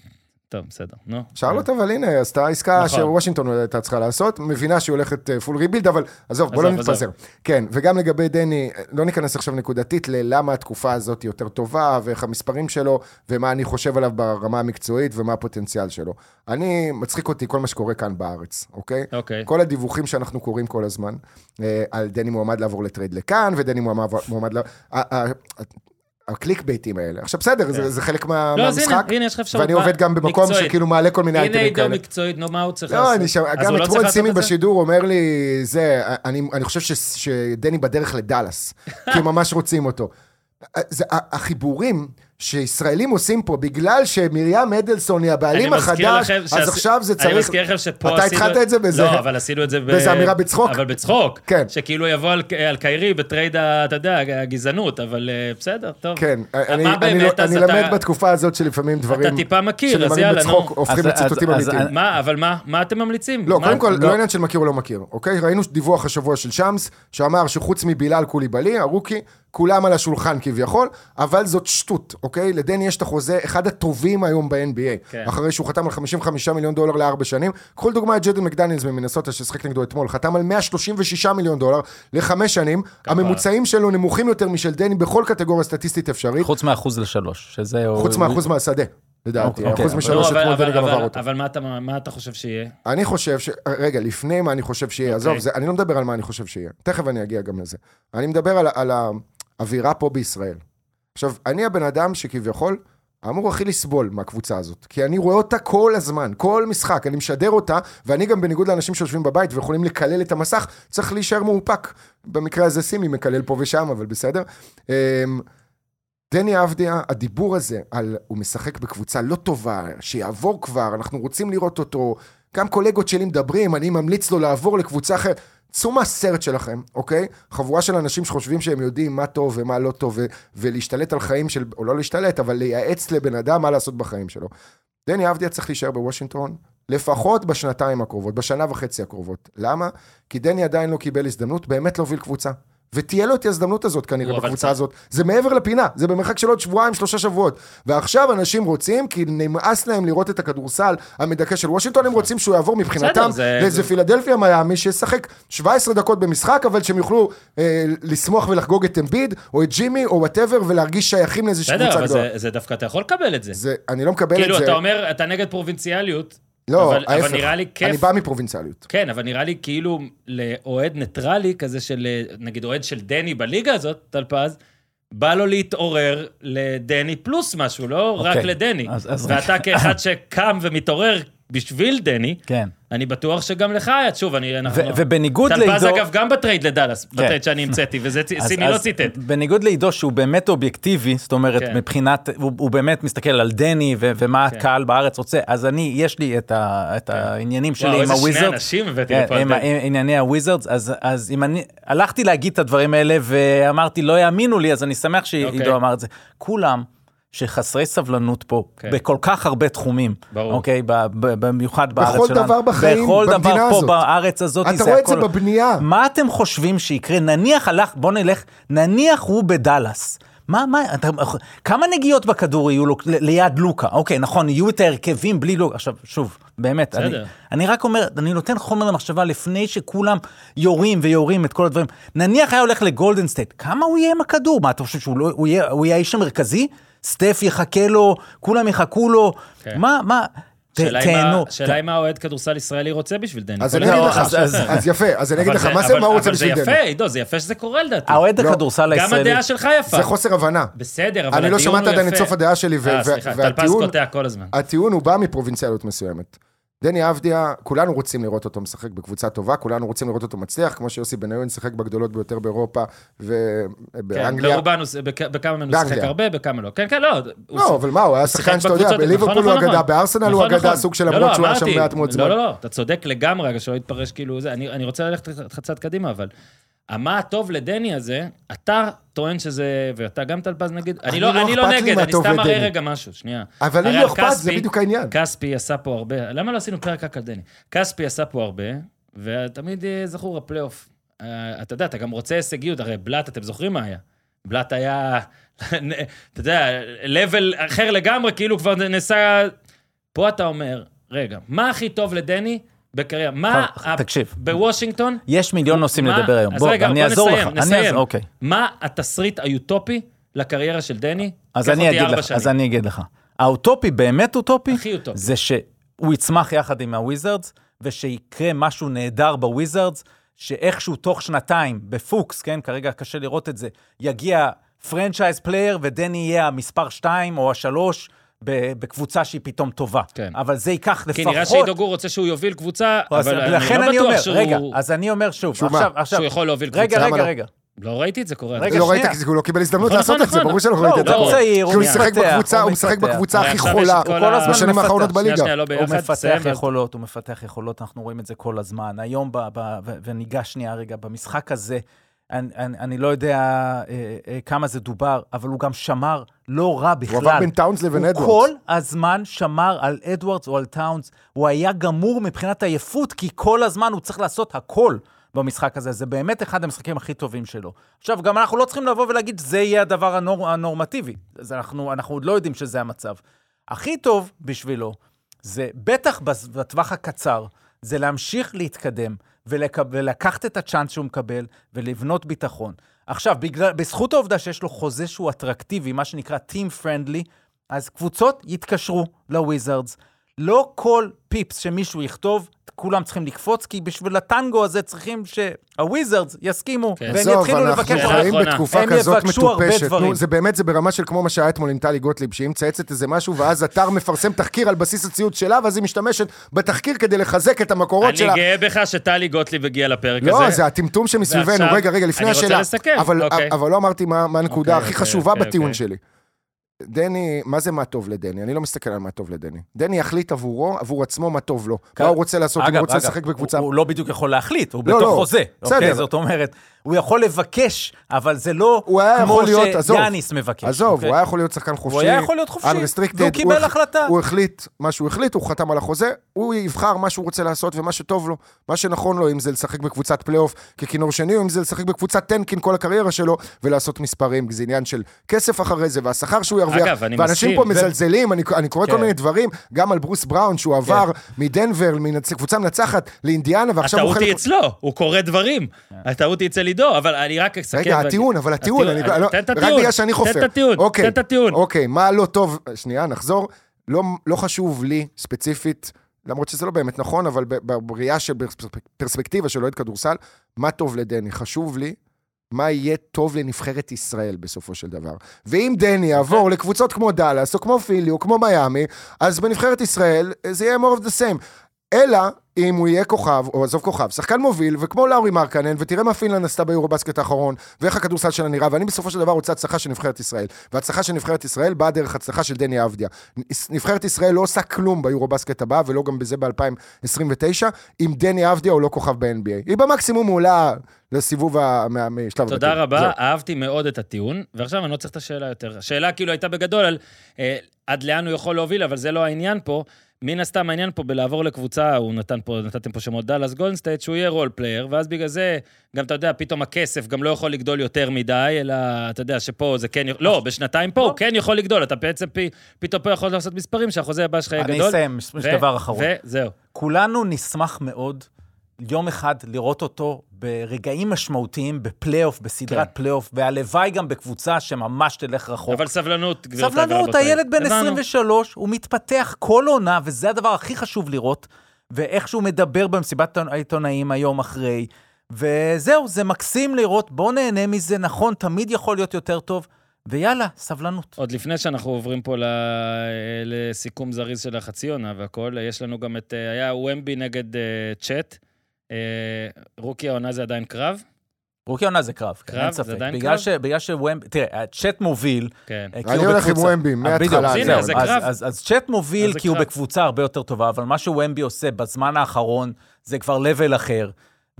טוב, בסדר, נו. שרלוט אבל הנה, עשתה עסקה נכון. שוושינגטון הייתה צריכה לעשות, מבינה שהיא הולכת full rebuild, אבל עזוב, בוא לא. נתפזר. כן, וגם לגבי דני, לא ניכנס עכשיו נקודתית ללמה התקופה הזאת יותר טובה, ואיך המספרים שלו, ומה אני חושב עליו ברמה המקצועית, ומה הפוטנציאל שלו. אני, מצחיק אותי כל מה שקורה כאן בארץ, אוקיי? אוקיי. כל הדיווחים שאנחנו קוראים כל הזמן, אה, על דני מועמד לעבור לטרייד לכאן, ודני מועמד, מועמד ל... ה- ה- הקליק בייטים האלה. עכשיו בסדר, זה, זה חלק מה, לא, אז הנה, מהמשחק, הנה, יש לך אפשרות. ואני עובד גם במקום מקצועית. שכאילו מעלה כל מיני הנה אייטמים עידו כאלה. מקצועית, נו, מה הוא צריך לא, לעשות? אני שם, גם לא אתמול צריך סימי? בשידור אומר לי, זה, אני, אני חושב ש, שדני בדרך לדאלאס, כי הם ממש רוצים אותו. זה, החיבורים שישראלים עושים פה, בגלל שמרים אדלסון היא הבעלים אני החדש, אז שעשי- עכשיו זה אני צריך... מזכיר לכם שפה אתה עשינו... התחלת את זה בזה. לא, אבל עשינו את זה ב... באיזה אמירה בצחוק. אבל בצחוק. כן. שכאילו יבוא על, על קיירי בטרייד, אתה יודע, הגזענות, אבל אה, בסדר, טוב. כן, אני, מה אני, באמת, לא- אז אני אתה- למד בתקופה הזאת שלפעמים דברים... אתה טיפה מכיר, אז יאללה, בצחוק, נו. הופכים אז- לציטוטים אמיתיים. אני- מה, אבל מה, מה אתם ממליצים? לא, מה- קודם כל, לא. לא עניין של מכיר או לא מכיר, אוקיי? ראינו דיווח השבוע של שמס, שאמר שחוץ מבילאל קוליבאלי, הרוקי, כולם על השולחן כביכול, אבל זאת שטות, אוקיי? לדני יש את החוזה, אחד הטובים היום ב-NBA, כן. אחרי שהוא חתם על 55 מיליון דולר לארבע שנים. קחו לדוגמה את ג'דן מקדניאלס ממינסוטה, ששיחק נגדו אתמול, חתם על 136 מיליון דולר לחמש שנים. הממוצעים שלו נמוכים יותר משל דני בכל קטגוריה סטטיסטית אפשרית, חוץ מאחוז לשלוש, שזה... חוץ מהאחוז מהשדה. לדעתי, אוקיי, אחוז אבל- משלוש לא, אתמול דני גם עבר אותו. אבל מה אתה- מה אתה חושב שיהיה? אני חושב ש... רגע, לפני מה אני חושב שיהיה, עזוב, אוקיי. זה, אני לא מדבר על מה אני חושב שיהיה. תכף אני אגיע גם לזה. אני מדבר על, על האווירה פה בישראל. עכשיו, אני הבן אדם שכביכול אמור הכי לסבול מהקבוצה הזאת. כי אני רואה אותה כל הזמן, כל משחק, אני משדר אותה, ואני גם בניגוד לאנשים שיושבים בבית ויכולים לקלל את המסך, צריך להישאר מאופק. במקרה הזה סימי מקלל פה ושם, אבל בסדר. אמ, דני אבדיה, הדיבור הזה על הוא משחק בקבוצה לא טובה, שיעבור כבר, אנחנו רוצים לראות אותו, גם קולגות שלי מדברים, אני ממליץ לו לעבור לקבוצה אחרת. צאו מהסרט שלכם, אוקיי? חבורה של אנשים שחושבים שהם יודעים מה טוב ומה לא טוב, ולהשתלט על חיים של, או לא להשתלט, אבל לייעץ לבן אדם מה לעשות בחיים שלו. דני אבדיה צריך להישאר בוושינגטון, לפחות בשנתיים הקרובות, בשנה וחצי הקרובות. למה? כי דני עדיין לא קיבל הזדמנות באמת להוביל קבוצה. ותהיה לו את ההזדמנות הזאת כנראה אבל בקבוצה צריך- הזאת. זה מעבר לפינה, זה במרחק של עוד שבועיים, שלושה שבועות. ועכשיו אנשים רוצים, כי נמאס להם לראות את הכדורסל המדכא של וושינגטון, הם רוצים שהוא יעבור מבחינתם בסדר, זה- לאיזה זה- פילדלפיה מיאמי, שישחק 17 דקות במשחק, אבל שהם יוכלו אה, לשמוח ולחגוג את אמביד, או את ג'ימי, או whatever, ולהרגיש שייכים לאיזושהי בסדר, קבוצה אבל גדולה. זה- זה דווקא, אתה יכול לקבל את זה. זה, אני לא מקבל כאילו, את זה. אתה אומר, אתה נגד פרובינציאליות, לא, אבל- אבל ההפך. נראה לי כיף. אני בא מפרובינציאליות. כן, אבל נראה לי כאילו לאוהד ניטרלי כזה של, נגיד אוהד של דני בליגה הזאת, טלפז, בא לו להתעורר לדני פלוס משהו, לא רק אוקיי. לדני. אז- אז- ואתה כאחד שקם ומתעורר בשביל דני, כן. אני בטוח שגם לך היה, שוב, אני... אנחנו- ובניגוד טלפז לעידו... אגב גם בטרייד לדאלאס, בטרייד שאני המצאתי, וזה סימי לא ציטט. בניגוד לעידו שהוא באמת אובייקטיבי, זאת אומרת, כן. מבחינת, הוא, הוא באמת מסתכל על דני ו- ומה כן. הקהל בארץ רוצה, אז אני, יש לי את, ה, את העניינים שלי וואו, עם איזה שני הוויזרדס. אנשים הבאתי כן, לפה. עם. ה- ענייני הוויזרדס, אז, אז אם אני, הלכתי להגיד את הדברים האלה ואמרתי, לא יאמינו לי, אז אני שמח שעידו אוקיי. אמר את זה. כולם שחסרי סבלנות פה, כן. בכל כך הרבה תחומים, ברור. אוקיי, ב, ב, במיוחד בארץ בכל שלנו. דבר בחיים, בכל דבר במדינה פה הזאת. בארץ הזאת, אתה רואה את זה בבנייה. מה אתם חושבים שיקרה? נניח הלך, בוא נלך, נניח הוא בדאלאס. מה, מה, אתה, כמה נגיעות בכדור יהיו לו ליד לוקה? אוקיי, נכון, יהיו את ההרכבים בלי לוקה. עכשיו, שוב, באמת, אני. אני רק אומר, אני נותן חומר למחשבה לפני שכולם יורים ויורים את כל הדברים. נניח היה הולך לגולדן סטייט, כמה הוא יהיה עם הכדור? מה, אתה חושב שהוא לא, הוא יהיה, הוא יהיה האיש המרכזי? סטף יחכה לו, כולם יחכו לו, כן. מה, מה, תהנו. שאלה אם האוהד כדורסל ישראלי רוצה בשביל דני. אז אני לא, יפה, אז אני אגיד לך, מה זה מה הוא רוצה אבל זה בשביל יפה, דני? עידו, זה יפה שזה קורה לדעתי. האוהד לא. הכדורסל גם הישראלי. הדעה שלך יפה. זה חוסר הבנה. בסדר, אבל אני הדיון לא הוא שמעת יפה. עדיין את סוף הדעה שלי, ו- אה, ו- סליחה, טלפז והטיעון- קוטע כל הזמן. הטיעון הוא בא מפרובינציאליות מסוימת. דני אבדיה, כולנו רוצים לראות אותו משחק בקבוצה טובה, כולנו רוצים לראות אותו מצליח, כמו שיוסי בניון שיחק בגדולות ביותר באירופה כן, ובאנגליה. זה- בכ- בכמה מהם הוא שיחק. הרבה, בכמה לא. כן, כן, לא. הוא לא, אבל מה, הוא היה שחקן שאתה יודע, בליברפול נכון, הוא נכון, אגדה, נכון. בארסנל הוא אגדה. סוג של לא, למרות לא, שהוא היה שם מעט מאוד זמן. לא, לא, לא, אתה צודק לגמרי, שלא יתפרש כאילו זה. אני אני רוצה ללכת איתך קדימה, אבל... מה הטוב לדני הזה, אתה טוען שזה, ואתה גם טלפז נגיד, אני לא לא אני לא נגד, אני סתם מראה. רגע משהו, שנייה. אבל לי הרי לא אכפת, זה בדיוק העניין. כספי עשה פה הרבה, למה לא עשינו פרק רק על דני? כספי עשה פה הרבה, ותמיד אה, זכור הפלייאוף. אה, אתה יודע, אתה גם רוצה הישגיות, הרי בלאט, אתם זוכרים מה היה? בלאט היה, אתה יודע, level אחר לגמרי, כאילו כבר נעשה... פה אתה אומר, רגע, מה הכי טוב לדני בקריירה? מה... תקשיב. בוושינגטון, יש מיליון נושאים מה- לדבר היום. בוא, רגע, אני אעזור לך. נסיים. אוקיי. מה התסריט האוטופי לקריירה של דני? אז אני אגיד לך. אז אני אגיד לך. האוטופי, באמת אוטופי, אוטופי. זה שהוא יצמח יחד עם הוויזרדס, ושיקרה משהו נהדר בוויזרדס, שאיכשהו תוך שנתיים, בפוקס, כן, כרגע קשה לראות את זה, יגיע franchise player, ודני יהיה המספר 2 או השלוש בקבוצה שהיא פתאום טובה. כן. אבל זה ייקח לפחות... כי נראה שעידו גור רוצה שהוא יוביל קבוצה, אבל אני לכן לא אני בטוח אומר, שהוא... רגע, אז אני אומר שוב, שהוא מה? עכשיו, עכשיו, שהוא יכול להוביל קבוצה. רגע, למה רגע, לא? רגע. לא ראיתי את זה קורה. רגע, לא ראית. כי הוא לא קיבל הזדמנות נכון, לעשות את זה, נכון. ברור שלא לא, ראית הוא את גם זה. צעיר, כי הוא הוא משחק מתפתח, הוא הוא משחק. בקבוצה הכי חולה בשנים מפתח. האחרונות בליגה. לא הוא מפתח יכולות, הוא מפתח יכולות, אנחנו רואים את זה כל הזמן. היום, ב, ב, ו- וניגש שנייה רגע, במשחק הזה, אני, אני, אני לא יודע אה, אה, כמה זה דובר, אבל הוא גם שמר לא רע בכלל. הוא עבר בין טאונס לבין הוא אדוארדס. כל הזמן שמר על אדוארדס או על טאונס. הוא היה גמור מבחינת עייפות, כי כל הזמן הוא צריך לעשות הכל במשחק הזה. זה באמת אחד המשחקים הכי טובים שלו. עכשיו, גם אנחנו לא צריכים לבוא ולהגיד, זה יהיה הדבר הנור, הנורמטיבי. אז אנחנו, אנחנו עוד לא יודעים שזה המצב. הכי טוב בשבילו, זה בטח בטווח הקצר, זה להמשיך להתקדם ולק... ולקחת את הצ'אנס שהוא מקבל ולבנות ביטחון. עכשיו, בגלל, בזכות העובדה שיש לו חוזה שהוא אטרקטיבי, מה שנקרא Team Friendly, אז קבוצות יתקשרו לוויזרדס. לא כל פיפס שמישהו יכתוב, כולם צריכים לקפוץ, כי בשביל הטנגו הזה צריכים שהוויזרדס יסכימו, כן. והם יתחילו אנחנו לבקש... שאלה חיים. בתקופה הם כזאת יבקשו הרבה מטופשת. נו, זה באמת, זה ברמה של כמו מה שהיה אתמול עם טלי גוטליב, שהיא מצייצת איזה משהו, ואז אתר מפרסם תחקיר על בסיס הציוד שלה, ואז היא משתמשת בתחקיר כדי לחזק את המקורות שלה. אני גאה בך שטלי גוטליב הגיעה לפרק הזה. לא, זה הטמטום שמסביבנו. ועכשיו, רגע, רגע, לפני אני רוצה השאלה. לסכם, אבל, אוקיי. אבל לא אמרתי מה, מה הנקודה אוקיי, הכי אוקיי, חשובה אוקיי, בטיעון אוקיי. שלי. דני, מה זה מה טוב לדני? אני לא מסתכל על מה טוב לדני. דני יחליט עבורו, עבור עצמו, מה טוב לו. מה הוא רוצה לעשות, אם הוא רוצה לשחק בקבוצה. הוא, הוא לא בדיוק יכול להחליט, הוא לא, בתוך לא, חוזה. בסדר. אוקיי? זאת אומרת, הוא יכול לבקש, אבל זה לא הוא כמו שיאניס מבקש. עזוב, אוקיי? הוא היה יכול להיות שחקן חופשי. הוא היה יכול להיות חופשי, והוא קיבל הח- החלטה. הוא החליט מה שהוא החליט, הוא חתם על החוזה, הוא יבחר מה שהוא רוצה לעשות ומה שטוב לו. מה שנכון לו, אם זה לשחק בקבוצת פלייאוף ככינור שני, או אם זה לשחק בקבוצת tanking כל הקריירה שלו, ולעשות מספרים, זה עניין של כסף אחרי זה, והשכר שהוא ירוויח. אגב, אני ואנשים מסכים. פה מזלזלים, אני, אני קורא כן. כל מיני דברים, גם על ברוס בראון, שהוא עבר מדנבר, מקבוצה מנצחת, לאינדיאנה, ועכשיו הוא הטעות חלק... היא אצלו, הוא קורא דברים. הטעות היא אצל עידו, אבל אני רק אסכם. רגע, הטיעון, אבל הטיעון, לא- תן את רק הטיעון. בגלל שאני חופר. תן את הטיעון, אוקיי, תן את הטיעון. אוקיי, מה לא טוב, שנייה, נחזור. לא, לא חשוב לי, ספציפית, למרות שזה לא באמת נכון, אבל בראייה של פרספק- פרספקטיבה של אוהד כדורסל, מה טוב לדני? חשוב לי מה יהיה טוב לנבחרת ישראל בסופו של דבר. ואם דני יעבור לקבוצות כמו דאלאס, או כמו פילי, או כמו מיאמי, אז בנבחרת ישראל זה יהיה more of the same. אלא אם הוא יהיה כוכב, או עזוב כוכב, שחקן מוביל, וכמו לאורי מרקנן, ותראה מה פינלנד עשתה ביורו-בסקט האחרון, ואיך הכדורסל שלה נראה, ואני בסופו של דבר רוצה הצלחה של נבחרת ישראל. והצלחה של נבחרת ישראל באה דרך הצלחה של דני אבדיה. נבחרת ישראל לא עושה כלום ביורו-בסקט הבא, ולא גם בזה ב-2029, אם דני אבדיה הוא לא כוכב ב-NBA. היא במקסימום עולה לסיבוב משלב תודה הבתים. רבה, זהו. אהבתי מאוד את הטיעון, ועכשיו אני לא צריך את השאלה יותר. השאלה כאילו הייתה בגדול על אה, עד לאן הוא יכול להוביל, אבל זה לא העניין פה. מן הסתם העניין פה בלעבור לקבוצה, הוא נתן פה, נתתם פה שמות דאלאס גולדסטייט, שהוא יהיה role player, ואז בגלל זה, גם אתה יודע, פתאום הכסף גם לא יכול לגדול יותר מדי, אלא אתה יודע שפה זה כן, לא, בשנתיים פה הוא כן יכול לגדול, אתה בעצם פתאום פה יכול לעשות מספרים שהחוזה הבא שלך יהיה אני גדול. אסיים, יש דבר אחרון. וזהו. כולנו נשמח מאוד יום אחד לראות אותו ברגעים משמעותיים בפלייאוף, בסדרת כן. פלייאוף, והלוואי גם בקבוצה שממש תלך רחוק. אבל סבלנות, גבירותיי סבלנות, ורבותיי. הילד בן הבנו. 23, הוא מתפתח כל עונה, וזה הדבר הכי חשוב לראות, ואיך שהוא מדבר במסיבת העיתונאים היום אחרי, וזהו, זה מקסים לראות, בואו נהנה מזה, נכון, תמיד יכול להיות יותר טוב, ויאללה, סבלנות. עוד לפני שאנחנו עוברים פה לסיכום זריז של החצי עונה והכל, יש לנו גם את, אה, היה ומבי נגד אה, צ'אט. אה, רוקי העונה זה עדיין קרב? רוקי עונה זה קרב, קרב? אין זה ספק. עדיין בגלל קרב? ש- בגלל שוומבי, תראה, צ'אט מוביל, כן. אה, אני הוא הולך עם בקבוצה- ומבי, אה, מההתחלה. בדיוק, אז הנה. זה אז- קרב. אז- אז צ'אט מוביל אז כי הוא קרב. בקבוצה הרבה יותר טובה, אבל מה שוומבי עושה בזמן האחרון זה כבר level אחר.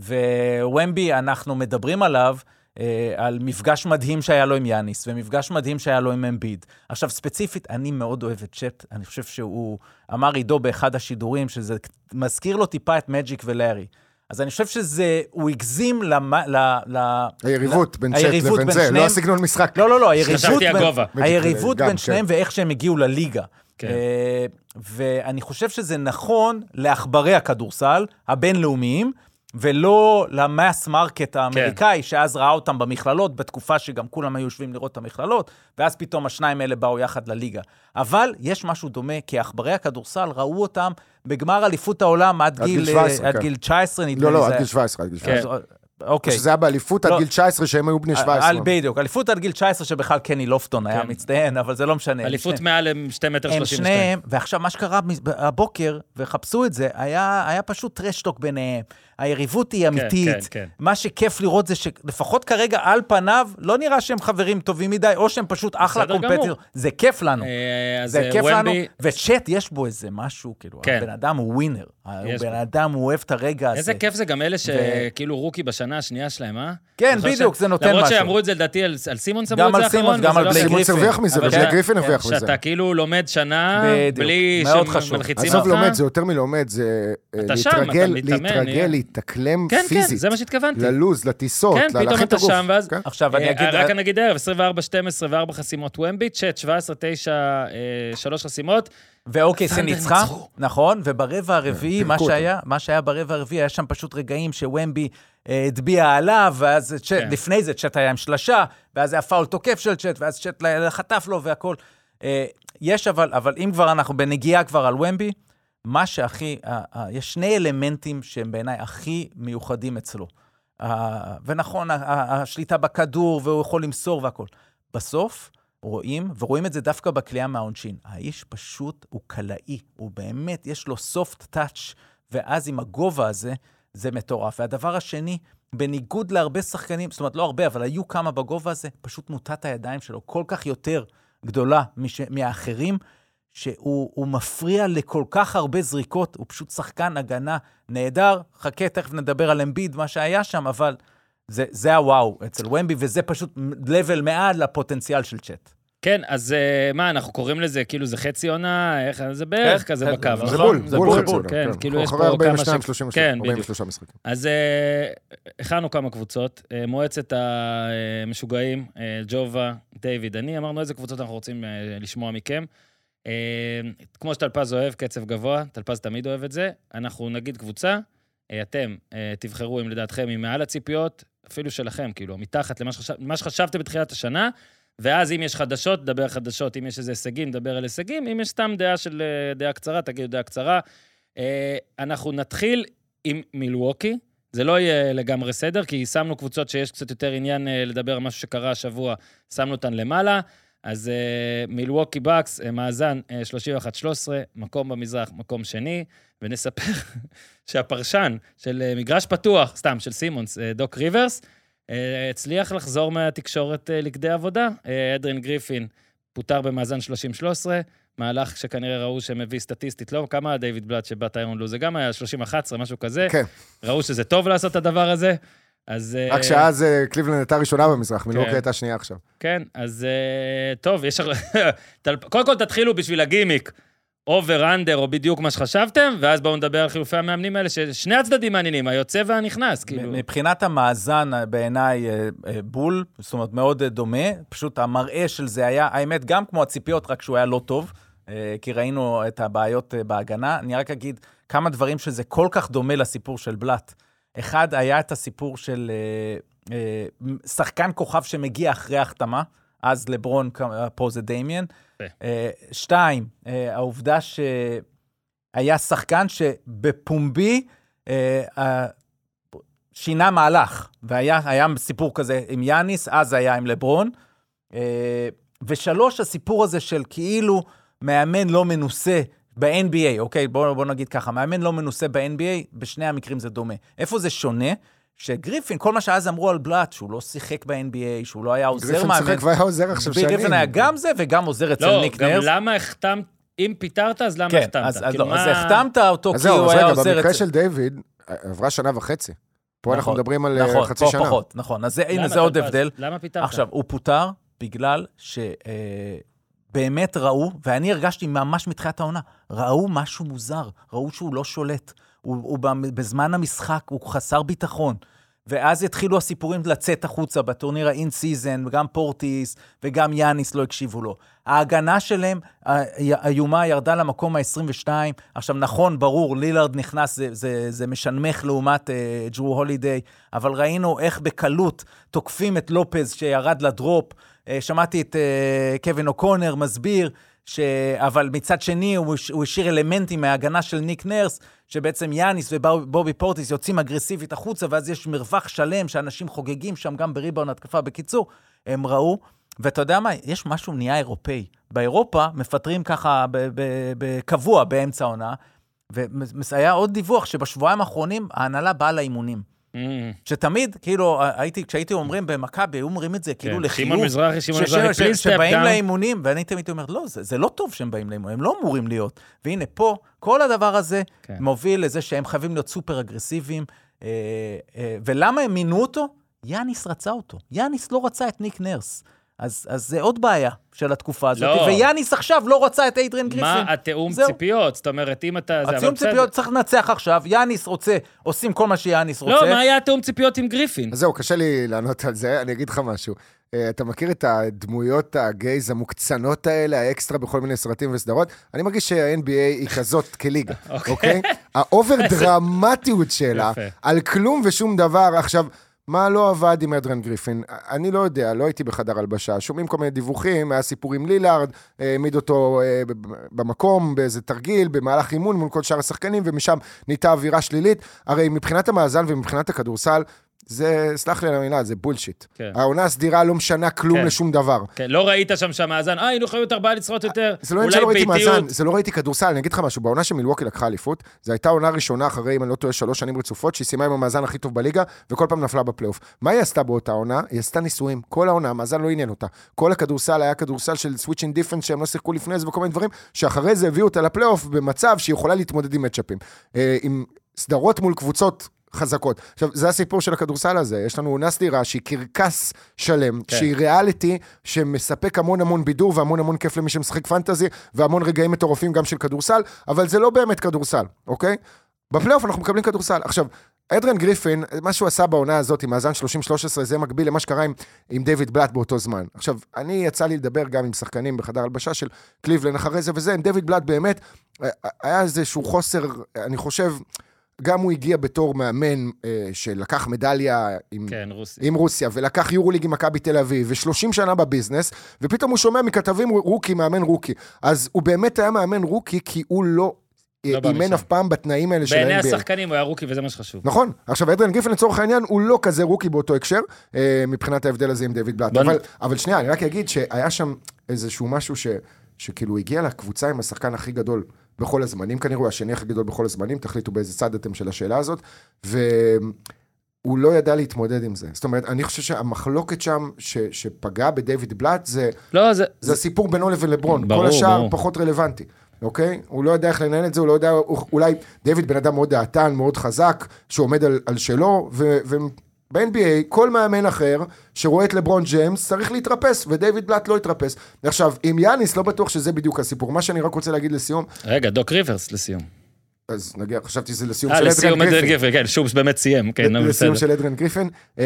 ווומבי, אנחנו מדברים עליו, אה, על מפגש מדהים שהיה לו עם יאניס, ומפגש מדהים שהיה לו עם אמביד. עכשיו, ספציפית, אני מאוד אוהב את צ'אט, אני חושב שהוא אמר עידו באחד השידורים, שזה מזכיר לו טיפה את מג'יק ולארי. אז אני חושב שזה, הוא הגזים למה- ל... ל- היריבות בין צ'אט לבין בין זה, לא הסגנון משחק. לא, לא, לא, היריבות חשבתי בין, הגובה. היריבות גם, בין כן. שניהם ואיך שהם הגיעו לליגה. כן. אה, ואני חושב שזה נכון לעכברי הכדורסל הבינלאומיים, ולא ל mass market האמריקאי, שאז ראה אותם במכללות, בתקופה שגם כולם היו יושבים לראות את המכללות, ואז פתאום השניים האלה באו יחד לליגה. אבל יש משהו דומה, כי עכברי הכדורסל ראו אותם בגמר אליפות העולם עד עד גיל, גיל 17, עד כן. גיל 19, נדמה לא, לי. לא, זה עד גיל היה. 17, עד גיל כן. 17. אז, אוקיי. שזה היה באליפות עד לא. גיל 19, שהם היו בני 17. על, בדיוק, אליפות עד גיל 19, שבכלל קני לופטון היה כן. מצטיין, אבל זה לא משנה. אליפות שני- מעל 2 מטר הם 32. שניהם, ועכשיו מה שקרה הבוקר, וחפשו את זה, היה, היה פשוט טרשטוק ביניהם. היריבות היא אמיתית. כן, כן. מה שכיף לראות זה שלפחות כרגע, על פניו, לא נראה שהם חברים טובים מדי, או שהם פשוט אחלה. קומפטיר. זה כיף לנו. אה, זה אה, כיף לנו, ומבי- וצ'אט, יש בו איזה משהו, כאילו, כן. הבן אדם הוא ווינר. הבן בו. אדם, הוא אוהב את הרגע הזה. איזה כיף זה גם אלה שכאילו רוקי בשנה השנייה שלהם, אה? כן, בדיוק, ש- זה נותן למרות משהו. שאמרו את זה לדעתי על סימונס, אמרו גם את זה האחרון, גם וזה על לא בלייק משנה. סימונס גריפין. הרוויח מזה, זה- גריפין כן, הרוויח מזה. שאתה כאילו לומד שנה, בדיוק, בלי. שמלחיצים עזוב אותך. לומד, זה יותר מלומד, זה אה, להתרגל, להתרגל, נהיה. להתאקלם כן, כן, פיזית. זה מה שהתכוונתי. ללוז, לטיסות, כן, פתאום להכין את אתה הגוף. שם, ואז- כן? עכשיו, אני אה, אגיד... רק אני אגיד ערב, 24-12 וארבע חסימות ומבי, צ'אט 17-9, אה, שלוש חסימות. ואוקיי, זה ניצחה. נכון, וברבע הרביעי, מה. שהיה, מה שהיה ברבע הרביעי, היה שם פשוט רגעים שוומבי אה, הטביע עליו, ואז צ'אט, כן. לפני זה צ'אט היה עם שלשה, ואז היה פאול תוקף של צ'אט, ואז צ'אט חטף לו והכל. אה, יש אבל, אבל אם כבר אנחנו בנגיעה כבר על ומבי, מה שהכי, אה, אה, יש שני אלמנטים שהם בעיניי הכי מיוחדים אצלו. אה, ונכון, השליטה בכדור, והוא יכול למסור והכל. בסוף, רואים, ורואים את זה דווקא בקליעה מהעונשין. האיש פשוט, הוא קלעי, הוא באמת, יש לו soft touch, ואז עם הגובה הזה, זה מטורף. והדבר השני, בניגוד להרבה שחקנים, זאת אומרת, לא הרבה, אבל היו כמה בגובה הזה, פשוט מוטת הידיים שלו כל כך יותר גדולה מש, מהאחרים, שהוא הוא מפריע לכל כך הרבה זריקות, הוא פשוט שחקן הגנה נהדר. חכה, תכף נדבר על אמביד, מה שהיה שם, אבל זה, זה הוואו אצל ומבי, וזה פשוט level מעל לפוטנציאל של צ'אט. כן, אז אה, מה, אנחנו קוראים לזה, כאילו זה חצי עונה, איך, זה בערך כן, כזה כן, בקו, זה נכון? בול, זה בול בול, חצי עונה, כן, כאילו יש אחרי פה כמה 42, ש- 33, כן, בדיוק. 43 משחקים. אז אה, הכנו כמה קבוצות, אה, מועצת המשוגעים, ג'ובה, דיוויד, אני, אמרנו איזה קבוצות אנחנו רוצים לשמוע מכם. אה, כמו שטלפז אוהב, קצב גבוה, טלפז תמיד אוהב את זה. אנחנו נגיד קבוצה, אה, אתם אה, תבחרו אם לדעתכם היא מעל הציפיות, אפילו שלכם, כאילו, מתחת למה שחשב, שחשבתם בתחילת השנה, ואז אם יש חדשות, דבר חדשות, אם יש איזה הישגים, דבר על הישגים, אם יש סתם דעה של אה, דעה קצרה, תגידו דעה קצרה. אנחנו נתחיל עם מילווקי. זה לא יהיה לגמרי סדר, כי שמנו קבוצות שיש קצת יותר עניין לדבר על משהו שקרה השבוע, שמנו אותן למעלה. אז אה, מילווקי בקס, אה, מאזן אה, 31-13, מקום במזרח, מקום שני, ונספר שהפרשן של אה, מגרש פתוח, סתם, של סימונס, אה, דוק ריברס, אה, הצליח לחזור מהתקשורת אה, לכדי עבודה. אדרין גריפין פוטר במאזן 30-13, מהלך שכנראה ראו שמביא סטטיסטית, לא, כמה דיוויד בלאט שבא טיירון לו, זה גם היה 30-11, משהו כזה. כן, ראו שזה טוב לעשות את הדבר הזה, אז... אה, רק שאז אה, קליבלנד הייתה ראשונה במזרח, מילווקי כן. הייתה שנייה עכשיו. כן, אז אה, טוב, יש... קודם כל תתחילו בשביל הגימיק. אובר, אנדר, או בדיוק מה שחשבתם, ואז בואו נדבר על חילופי המאמנים האלה, ששני הצדדים מעניינים, היוצא והנכנס, כאילו. מבחינת המאזן, בעיניי, אה, אה, בול, זאת אומרת, מאוד אה, דומה. פשוט המראה של זה היה, האמת, גם כמו הציפיות, רק שהוא היה לא טוב, אה, כי ראינו את הבעיות אה, בהגנה. אני רק אגיד כמה דברים שזה כל כך דומה לסיפור של בלאט. אחד, היה את הסיפור של אה, אה, שחקן כוכב שמגיע אחרי החתמה, אז לברון, כ- פה זה דמיאן. יפה. אה, שתיים, אה, העובדה שהיה שחקן שבפומבי אה, אה, שינה מהלך, והיה היה סיפור כזה עם יאניס, אז היה עם לברון. אה, ושלוש, הסיפור הזה של כאילו מאמן לא מנוסה ב-NBA, אוקיי? בואו בוא נגיד ככה, מאמן לא מנוסה ב-NBA, בשני המקרים זה דומה. איפה זה שונה? שגריפין, כל מה שאז אמרו על בלאט, שהוא לא שיחק ב-NBA, שהוא לא היה עוזר גריפין מאמן. שיחק והיה עוזר עכשיו שנים. גריפין היה גם זה וגם עוזר אצל לא, ניק גם נרס. למה החתמת, אם פיטרת, אז למה כן, החתמת? אז, אז, כאילו, לא, אז מה- החתמת אותו אז כי זהו, הוא אז היה רגע, עוזר במקרה אצל... של דיוויד, עברה שנה וחצי. פה אנחנו נכון, מדברים על אה, נכון, חצי פה שנה. פחות, נכון. אז הנה, זה עוד הבדל. למה פיטרת? עכשיו, הוא פוטר בגלל שבאמת ראו, ואני הרגשתי ממש מתחילת העונה, ראו משהו מוזר, ראו שהוא לא שולט. הוא, הוא בזמן המשחק, הוא חסר ביטחון. ואז התחילו הסיפורים לצאת החוצה בטורניר ה in-season, וגם פורטיס וגם יאניס לא הקשיבו לו. ההגנה שלהם, ה- האיומה ירדה למקום ה-22. עכשיו, נכון, ברור, לילארד נכנס, זה, זה, זה משנמך לעומת אה, ג'רו הולידיי, אבל ראינו איך בקלות תוקפים את לופז שירד ל drop. אה, שמעתי את אה, קווין אוקונר מסביר, ש... אבל מצד שני הוא, הוא השאיר אלמנטים מההגנה של ניק נרס, שבעצם יאניס ובובי פורטיס יוצאים אגרסיבית החוצה, ואז יש מרווח שלם שאנשים חוגגים שם גם בריבאונד התקפה. בקיצור, הם ראו, ואתה יודע מה, יש משהו נהיה אירופאי. באירופה מפטרים ככה בקבוע באמצע העונה, והיה עוד דיווח שבשבועיים האחרונים ההנהלה באה לאימונים. Mm, שתמיד, כאילו, הייתי, כשהייתי אומרים במכבי, היו אומרים את זה כאילו כן, לחיוב. שמעון מזרחי, שמעון מזרחי, ש- please step שבאים. לאימונים, ואני תמיד אומר, לא, זה, זה לא טוב שהם באים לאימונים, הם לא אמורים להיות. והנה, פה, כל הדבר הזה כן. מוביל לזה שהם חייבים להיות סופר אגרסיביים. אה, אה, ולמה הם מינו אותו? יאניס רצה אותו. יאניס לא רצה את ניק נרס. אז, אז זה עוד בעיה של התקופה הזאת. לא. ויאניס עכשיו לא רצה את איידרן גריפין. מה התיאום זהו. ציפיות? זאת אומרת, אם אתה... בסדר. ציפיות צריך לנצח עכשיו, יאניס רוצה, עושים כל מה שיאניס רוצה. לא, מה היה התיאום ציפיות עם גריפין? אז זהו, קשה לי לענות על זה, אני אגיד לך משהו. אה, אתה מכיר את הדמויות ה gays המוקצנות האלה, האקסטרה בכל מיני סרטים וסדרות? אני מרגיש שה-NBA היא כזאת כליגה, אוקיי? ה over דרמטיות שלה. על כלום ושום דבר. עכשיו, מה לא עבד עם אדרן גריפין? אני לא יודע, לא הייתי בחדר הלבשה. שומעים כל מיני דיווחים, היה סיפור עם לילארד, העמיד אותו אה, במקום, באיזה תרגיל, במהלך אימון מול כל שאר השחקנים, ומשם נהייתה אווירה שלילית. הרי מבחינת המאזן ומבחינת הכדורסל, זה, סלח לי על המילה, זה bullshit. כן. העונה הסדירה לא משנה כלום כן. לשום דבר. כן, לא ראית שם שהמאזן, אה, היינו להיות ארבעה נצחונות יותר, זה לא אולי שלא ראיתי. מאזן, זה לא ראיתי כדורסל, אני אגיד לך משהו, בעונה שמילווקי לקחה אליפות, זו הייתה עונה ראשונה אחרי, אם אני לא טועה, שלוש שנים רצופות, שהיא סיימה עם המאזן הכי טוב בליגה, וכל פעם נפלה בפלייאוף. מה היא עשתה באותה עונה? היא עשתה ניסויים, כל העונה, המאזן לא עניין אותה. כל הכדורסל היה כדורסל של switching defense שהם לא שיחקו לפני זה וכל מיני דברים, שאחרי זה הביאו אותה לפלייאוף במצב שהיא יכולה להתמודד עם מצ'אפים. אה, עם סדרות מול קבוצות חזקות. עכשיו, זה הסיפור של הכדורסל הזה, יש לנו עונה סדירה שהיא קרקס שלם, כן. שהיא ריאליטי, שמספק המון המון בידור והמון המון כיף למי שמשחק פנטזי, והמון רגעים מטורפים גם של כדורסל, אבל זה לא באמת כדורסל, אוקיי? בפלייאוף אנחנו מקבלים כדורסל. עכשיו, אדרן גריפין, מה שהוא עשה בעונה הזאת עם מאזן 30-13, זה מקביל למה שקרה עם, עם דיוויד בלאט באותו זמן. עכשיו, אני יצא לי לדבר גם עם שחקנים בחדר הלבשה של קליבלן אחרי זה וזה, עם דיוויד בלאט באמת, אה, היה איזשהו חוסר, אני חושב, גם הוא הגיע בתור מאמן אה, שלקח מדליה עם, כן, רוסי. עם רוסיה, ולקח יורוליג עם מכבי תל אביב, ו-30 שנה בביזנס, ופתאום הוא שומע מכתבים רוקי, מאמן רוקי. אז הוא באמת היה מאמן רוקי, כי הוא לא, לא בא אימן. אף פעם בתנאים האלה של בעיני ה-NBA. השחקנים הוא היה רוקי וזה מה שחשוב. נכון. עכשיו, אדרן גיפן לצורך העניין, הוא לא כזה רוקי באותו הקשר, אה, מבחינת ההבדל הזה עם דיוויד בלאט. אבל, אבל שנייה, אני רק אגיד שהיה שם איזשהו משהו ש, שכאילו הגיע לקבוצה עם השחקן הכי גדול בכל הזמנים, כנראה הוא השני הכי גדול בכל הזמנים, תחליטו באיזה צד אתם של השאלה הזאת, והוא לא ידע להתמודד עם זה. זאת אומרת, אני חושב שהמחלוקת שם, ש, שפגעה בדיוויד בלאט, זה, לא, זה... זה הסיפור בינו לבין לברון. ברור, כל השאר ברור. פחות רלוונטי, אוקיי? הוא לא יודע איך לנהל את זה, הוא לא יודע, הוא- אולי דיוויד בן אדם מאוד דעתן, מאוד חזק, שעומד על, על שלו, ו, ב-NBA, כל מאמן אחר שרואה את לברון ג'יימס צריך להתרפס, ודייוויד בלאט לא התרפס. עכשיו, עם יאניס לא בטוח שזה בדיוק הסיפור. מה שאני רק רוצה להגיד לסיום, רגע, דוק ריברס לסיום. אז נגיע, חשבתי שזה לסיום אה, של לסיום אדריאן אדריאן גריפין. גריפין, כן, שובס באמת סיים, כן, לסיום. של אדריאן גריפין. אמ,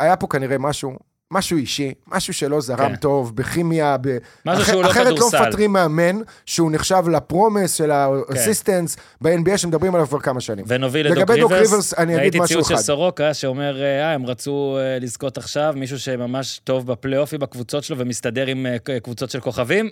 היה פה כנראה משהו, משהו אישי, משהו שלא זרם כן. טוב, בכימיה, ב... משהו אח- שהוא לא אחרת. לא מפטרים מאמן שהוא נחשב ל promise של ה assistants ב-NBA שמדברים עליו כבר כמה שנים. ונוביל לדוק לגבי דוק ריברס, ריברס, אני אגיד ראיתי משהו ציוץ של אחד. סורוקה שאומר, אה, הם רצו אה, לזכות עכשיו, מישהו שממש טוב בפלייאופים בקבוצות שלו ומסתדר עם אה, קבוצות של כוכבים.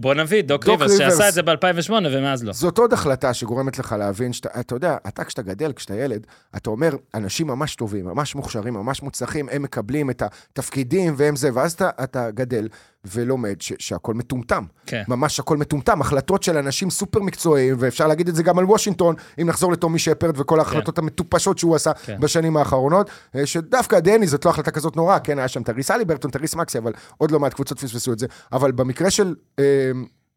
בוא נביא, דוק דוק ריברס, ריברס. שעשה את זה ב-2008 ומאז לא. זאת עוד החלטה שגורמת לך להבין שאתה, אתה יודע, אתה כשאתה גדל, כשאתה ילד, אתה אומר, אנשים ממש טובים, ממש מוכשרים, ממש מוצלחים, הם מקבלים את התפקידים והם זה, ואז אתה, אתה גדל ולומד ש, שהכל מטומטם. כן. ממש הכל מטומטם, החלטות של אנשים סופר מקצועיים, ואפשר להגיד את זה גם על וושינגטון, אם נחזור לטומי שפרד וכל ההחלטות המטופשות שהוא עשה כן. בשנים האחרונות, אה, שדווקא דני זאת לא החלטה כזאת נוראה, כן, היה שם טייריס הליברטון, טייריס מקסי, אבל עוד לא מעט קבוצות פספסו את זה. אבל במקרה של... אה,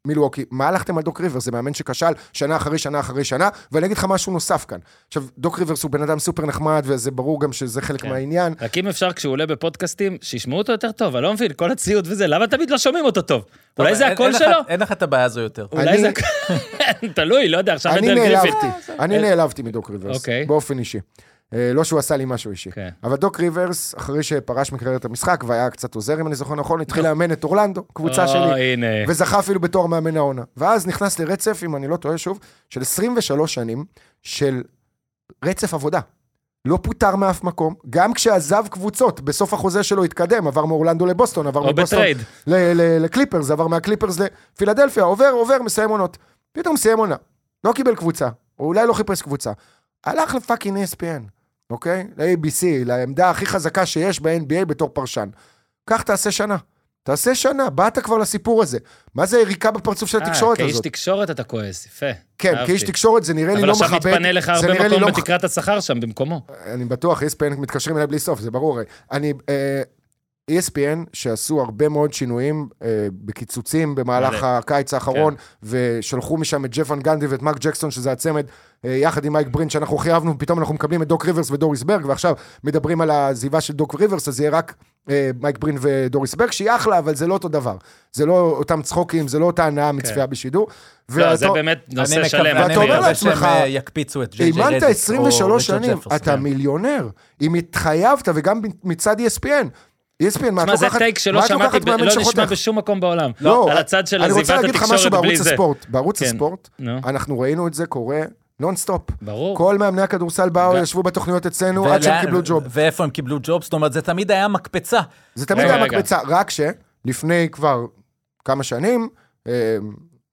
מילווקי, מה הלכתם על דוק ריברס? זה מאמן שכשל שנה אחרי שנה אחרי שנה, ואני אגיד לך משהו נוסף כאן. עכשיו, דוק ריברס הוא בן אדם סופר נחמד, וזה ברור גם שזה חלק כן. מהעניין. רק אם אפשר, כשהוא עולה בפודקאסטים, שישמעו אותו יותר טוב, אני לא מבין, כל הציוד וזה, למה תמיד לא שומעים אותו טוב? אולי טוב, זה אין- הקול אין שלו? אין לך את הבעיה הזו יותר. אולי אני- זה הקול... תלוי, לא יודע, עכשיו אני. נעלבתי, אני נעלבתי מדוק ריברס, אוקיי. באופן אישי. אה, לא שהוא עשה לי משהו אישי. כן. אבל דוק ריברס, אחרי שפרש מקריירת המשחק והיה קצת עוזר, אם אני זוכר נכון, התחיל לאמן את אורלנדו, קבוצה או, שלי. וזכה אפילו בתואר מאמן העונה. ואז נכנס לרצף, אם אני לא טועה שוב, של 23 שנים של רצף עבודה. לא פוטר מאף מקום, גם כשעזב קבוצות, בסוף החוזה שלו התקדם, עבר מאורלנדו לבוסטון, עבר מבוסטון לקליפרס, עבר מהקליפרס לפילדלפיה, עובר, עובר, מסיים עונות. פתאום מסיים עונה. לא קיבל קבוצה, או אולי לא חיפש קבוצה. הלך ל fucking ESPN, אוקיי? ל-ABC, לעמדה הכי חזקה שיש ב-NBA בתור פרשן. קח, תעשה שנה. תעשה שנה, באת כבר לסיפור הזה. מה זה יריקה בפרצוף של התקשורת אה, כאיש הזאת? תקשורת אתה כועס, יפה. כן, אהבתי. כאיש תקשורת זה נראה לי אבל לא עכשיו מכבד. מתפנה לך הרבה מקום לא בתקרת השכר שם במקומו. אני בטוח, ESPN מתקשרים אליי בלי סוף, זה ברור. אני, אה, ESPN, שעשו הרבה מאוד שינויים אה, בקיצוצים במהלך מלא. הקיץ האחרון, ושלחו משם את ג'ף ון גנדי ואת מרק ג'קסון, שזה הצמד, אה, יחד עם מייק ברין, שאנחנו חיבבנו, ופתאום אנחנו מקבלים את דוק ריברס ודוריס בורק, ועכשיו מדברים על העזיבה של דוק ריברס, אז יהיה רק אה, מייק ברין ודוריס בורק, שהיא אחלה, אבל זה לא אותו דבר. זה לא אותם צחוקים, זה לא אותה הנאה מצפייה בשידור. לא, זה באמת נושא אני שלם. ואתה אומר לעצמך, אה, יקפיצו את אימנת רדיק 23 או שנים. אתה מיליונר. אם התחייבת, וגם מצד ESPN. ESPN, מה את תשמע, זה לוקחת- טייק שלא שמעתי, לוקחת ב- לא נשמע? בשום מקום בעולם. לא, על הצד של אני רוצה עזיבת להגיד לך משהו התקשורת בלי בערוץ זה. הספורט. בערוץ כן. הספורט, נו. אנחנו ראינו את זה קורה נונסטופ. ברור. כל מאמני הכדורסל באו, ישבו בתוכניות אצלנו עד שהם קיבלו ג'וב. ואיפה הם קיבלו ג'וב? זאת אומרת, זה תמיד היה מקפצה. זה תמיד רגע, היה רגע. מקבצה, רק שלפני כבר כמה שנים,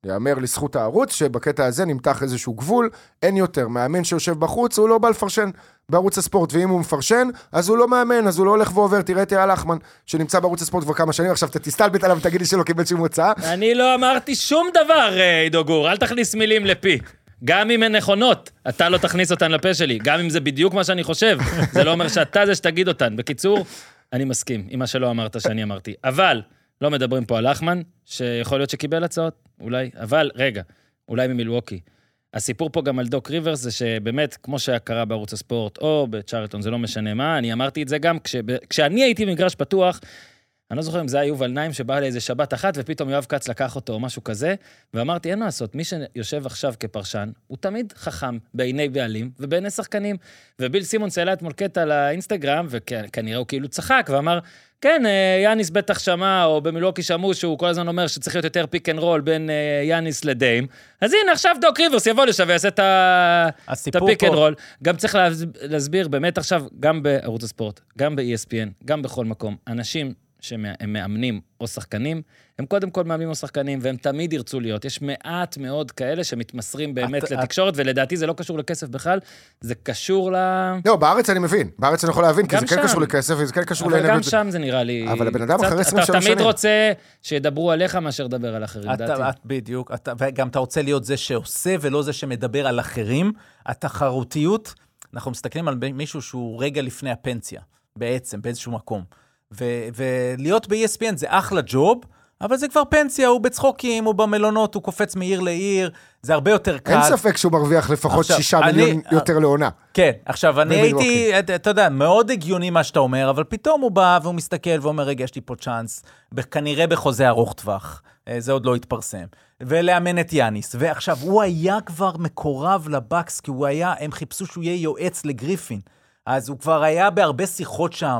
אה, יאמר לזכות הערוץ, שבקטע הזה נמתח איזשהו גבול, אין יותר. מאמן שיושב בחוץ, הוא לא בא לפרשן בערוץ הספורט, ואם הוא מפרשן, אז הוא לא מאמן, אז הוא לא הולך ועובר. תראה את אייל לחמן, שנמצא בערוץ הספורט כבר כמה שנים, עכשיו אתה תסתלבט עליו ותגיד לי שלא קיבל שום הוצאה. אני לא אמרתי שום דבר, אה, עידו גור, אל תכניס מילים לפי. גם אם הן נכונות, אתה לא תכניס אותן לפה שלי. גם אם זה בדיוק מה שאני חושב, זה לא אומר שאתה זה שתגיד אותן. בקיצור, אני מסכים עם מה שלא אמרת שאני אמרתי. אבל, לא מדברים פה על לחמן, שיכול להיות שקיבל הצעות, אולי, אבל, רגע, אולי ממילווקי. הסיפור פה גם על דוק ריברס זה שבאמת, כמו שקרה בערוץ הספורט או בצ'ארלטון, זה לא משנה מה, אני אמרתי את זה גם כש... כשאני הייתי במגרש פתוח, אני לא זוכר אם זה היה יובל נעים שבא לאיזה שבת אחת, ופתאום יואב כץ לקח אותו או משהו כזה, ואמרתי, אין מה לעשות, מי שיושב עכשיו כפרשן, הוא תמיד חכם בעיני בעלים ובעיני שחקנים. וביל סימונס העלה אתמול קטע לאינסטגרם, וכנראה הוא כאילו צחק, ואמר, כן, אה, יאניס בטח שמע, או במילואקי שמעו שהוא כל הזמן אומר שצריך להיות יותר pick and roll בין אה, יאניס לדיים. אז הנה, עכשיו דוק ריברס יבוא לשם ויעשה את ה pick and roll. גם צריך להס- להסביר, באמת עכשיו, גם בערוץ הספורט, גם ב-ESPN, גם בכל מקום, אנשים שהם מאמנים או שחקנים, הם קודם כל מאמנים או שחקנים, והם תמיד ירצו להיות. יש מעט מאוד כאלה שמתמסרים באמת את- לתקשורת, ולדעתי זה לא קשור לכסף בכלל, זה קשור ל... לא, בארץ אני מבין, בארץ אני יכול להבין, כי זה כן שם. קשור לכסף, וזה כן קשור אבל גם. שם זה נראה לי... אבל הבן אדם קצת- אחרי 23 אתה תמיד שנים. רוצה שידברו עליך מאשר לדבר על אחרים, אתה, לדעתי. את, בדיוק, אתה, וגם אתה רוצה להיות זה שעושה ולא זה שמדבר על אחרים. התחרותיות, אנחנו מסתכלים על מישהו שהוא רגע לפני הפנסיה, בעצם, באיזשהו מקום. ו, ולהיות ב-ESPN זה אחלה ג'וב, אבל זה כבר פנסיה, הוא בצחוקים, הוא במלונות, הוא קופץ מעיר לעיר, זה הרבה יותר קל. אין ספק שהוא מרוויח לפחות עכשיו, שישה אני- מיליון יותר לעונה. כן, עכשיו, אני. הייתי, אתה- אתה יודע, מאוד הגיוני מה שאתה אומר, אבל פתאום הוא בא והוא מסתכל ואומר, רגע, יש לי פה צ'אנס, כנראה בחוזה ארוך טווח, אה, זה עוד לא התפרסם, ולאמן את יאניס. ועכשיו, הוא היה כבר מקורב לבקס, כי הוא היה, הם חיפשו שהוא יהיה יועץ לגריפין, אז הוא כבר היה בהרבה שיחות שם.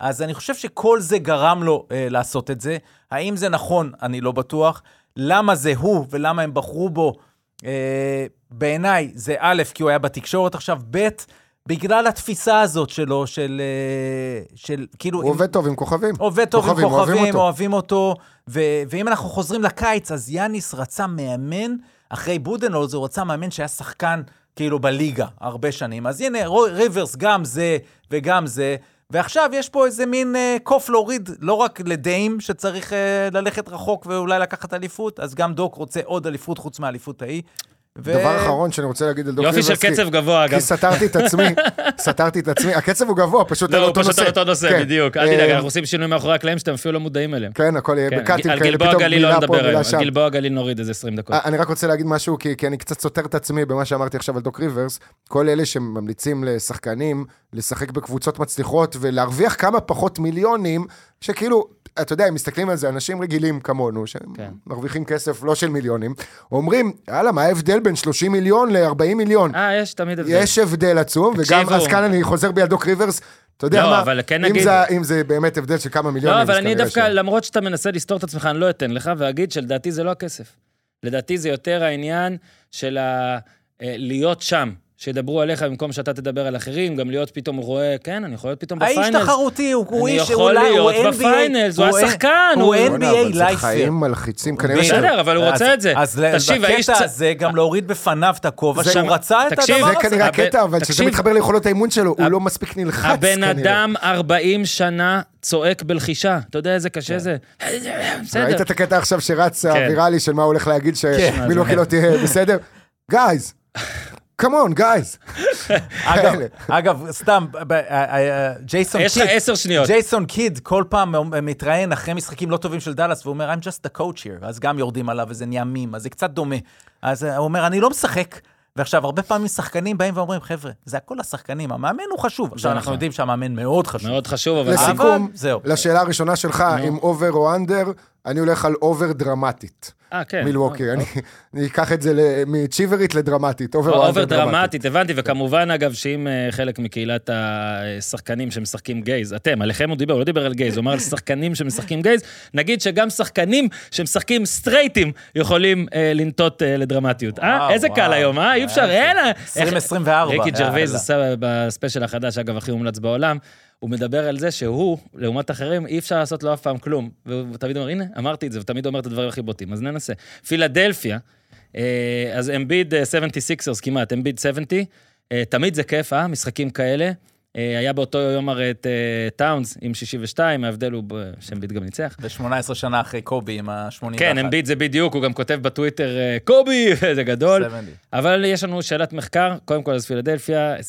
אז אני חושב שכל זה גרם לו אה, לעשות את זה. האם זה נכון? אני לא בטוח. למה זה הוא ולמה הם בחרו בו? אה, בעיניי זה א', כי הוא היה בתקשורת עכשיו, ב', בגלל התפיסה הזאת שלו, של... אה, של כאילו... הוא אם- עובד טוב עם כוכבים. עובד טוב עם כוכבים, אוהבים כוכבים, אותו. אוהבים אותו. ו- ואם אנחנו חוזרים לקיץ, אז יאניס רצה מאמן, אחרי בודנולז הוא רצה מאמן שהיה שחקן כאילו בליגה הרבה שנים. אז הנה, ריברס גם זה וגם זה. ועכשיו יש פה איזה מין אה, קוף להוריד, לא רק לדיים שצריך אה, ללכת רחוק ואולי לקחת אליפות, אז גם דוק רוצה עוד אליפות חוץ מהאליפות ההיא. ו- דבר אחרון שאני רוצה להגיד על דוק יופי של קצב גבוה, אגב. כי סתרתי את עצמי, סתרתי את עצמי, הקצב הוא גבוה, פשוט על לא, הוא אותו פשוט נושא. על אותו נושא. בדיוק. אל אה, תדאג, אנחנו עושים שינוי מאחורי הקלעים שאתם אפילו לא מודעים אליהם. כן, הכל יהיה כן, בקאטים על כאלה, פתאום גליל לא מילה פה, מילה על שם. גלבוע גליל נוריד איזה 20 דקות. אני רק רוצה להגיד משהו, כי, כי אני קצת סותר את עצמי במה שאמרתי עכשיו על דוק ריברס. כל אלה שממליצים לשחקנים לשחק בקבוצות מצליחות ולהרוויח כמה פחות מיליונים, שכאילו, אתה יודע, הם מסתכלים על זה, אנשים רגילים כמונו, כן. מרוויחים כסף לא של מיליונים, אומרים, יאללה, מה ההבדל בין 30 מיליון ל-40 מיליון? אה, יש תמיד הבדל. יש הבדל עצום, וגם. אז כאן אני חוזר בי על דוק ריברס, אתה יודע לא, מה, אבל כן אם נגיד- זה- אם זה באמת הבדל של כמה מיליונים, לא, אבל אני דווקא, ש- למרות שאתה מנסה לסתור את עצמך, אני לא אתן לך, ואגיד שלדעתי זה לא הכסף. לדעתי זה יותר העניין של ה... אה, להיות שם, שידברו עליך במקום שאתה תדבר על אחרים, גם להיות פתאום, הוא רואה, כן, אני יכול להיות פתאום האיש בפיינלס. תחרותי, הוא הוא אני איש, יכול אולי, הוא להיות NBA, ב finals, הוא היה שחקן, הוא הוא- בוא'נה, NBA אבל זה lifer. חיים מלחיצים, כנראה ש... בסדר, אבל הוא רוצה את זה. אז האיש... בקטע הזה גם להוריד בפניו את הכובע זה- שהוא רצה את הדבר זה הזה. כנראה הבן- הקטע, אבל שזה. מתחבר ליכולות האימון שלו, הוא לא מספיק נלחץ הבן כנראה. אדם 40 שנה צועק בלחישה. אתה יודע איזה קשה זה? בסדר. ראית את הקטע עכשיו שרץ כן. הוויראלי של מה הוא הולך להגיד כן. שמילואקי לא תהיה בסדר? גייז, קמון, גייז. אגב, אגב, סתם, ב- אה, אה, ג'ייסון יש לך קיד, עשר שניות. ג'ייסון קיד כל פעם מתראיין אחרי משחקים לא טובים של דאלאס, והוא אומר, I'm just the coach here, אז גם יורדים עליו וזה נהיה מים, אז זה קצת דומה. אז אה, הוא אומר, אני לא משחק. ועכשיו, הרבה פעמים שחקנים באים ואומרים, חבר'ה, זה הכל השחקנים, המאמן הוא חשוב. עכשיו, אנחנו נכון. יודעים שהמאמן מאוד חשוב. מאוד חשוב, אבל... לסיכום, זהו. לשאלה הראשונה שלך. אם over או under, אני הולך על over דרמטית. אה, כן. מילווקי, אני אני אקח את זה ל- מ achiever ית לדרמטית, over או over דרמטית. דרמטית, הבנתי, וכמובן, אגב, שאם אה, חלק מקהילת השחקנים שמשחקים gays, אתם, עליכם הוא דיבר, הוא לא דיבר על gays, הוא אמר על שחקנים שמשחקים gays, נגיד שגם שחקנים שמשחקים סטרייטים יכולים אה, לנטות אה, לדרמטיות. אה, וואו, איזה קל. היום, אה? אי אפשר, אין... אה, 2024. ריקי ג'רווייז. עשה ב special החדש, אגב, הכי מומלץ בעולם, הוא מדבר על זה שהוא, לעומת אחרים, אי אפשר לעשות לו אף פעם כלום. והוא תמיד אומר, הנה, אמרתי את זה, ותמיד אומר את הדברים הכי בוטים, אז ננסה. פילדלפיה, אה, אז אמביד 76ers כמעט, אמביד 70, אה, תמיד זה כיף, אה? משחקים כאלה. אה, היה באותו יום הרי את אה, טאונס עם 62, ההבדל הוא שאמביד גם ניצח. ו-18 שנה אחרי קובי עם ה-81. כן, אמביד זה בדיוק, הוא גם כותב בטוויטר, אה, קובי, זה גדול. 70. אבל יש לנו שאלת מחקר, קודם כל אז פילדלפיה, 29-13,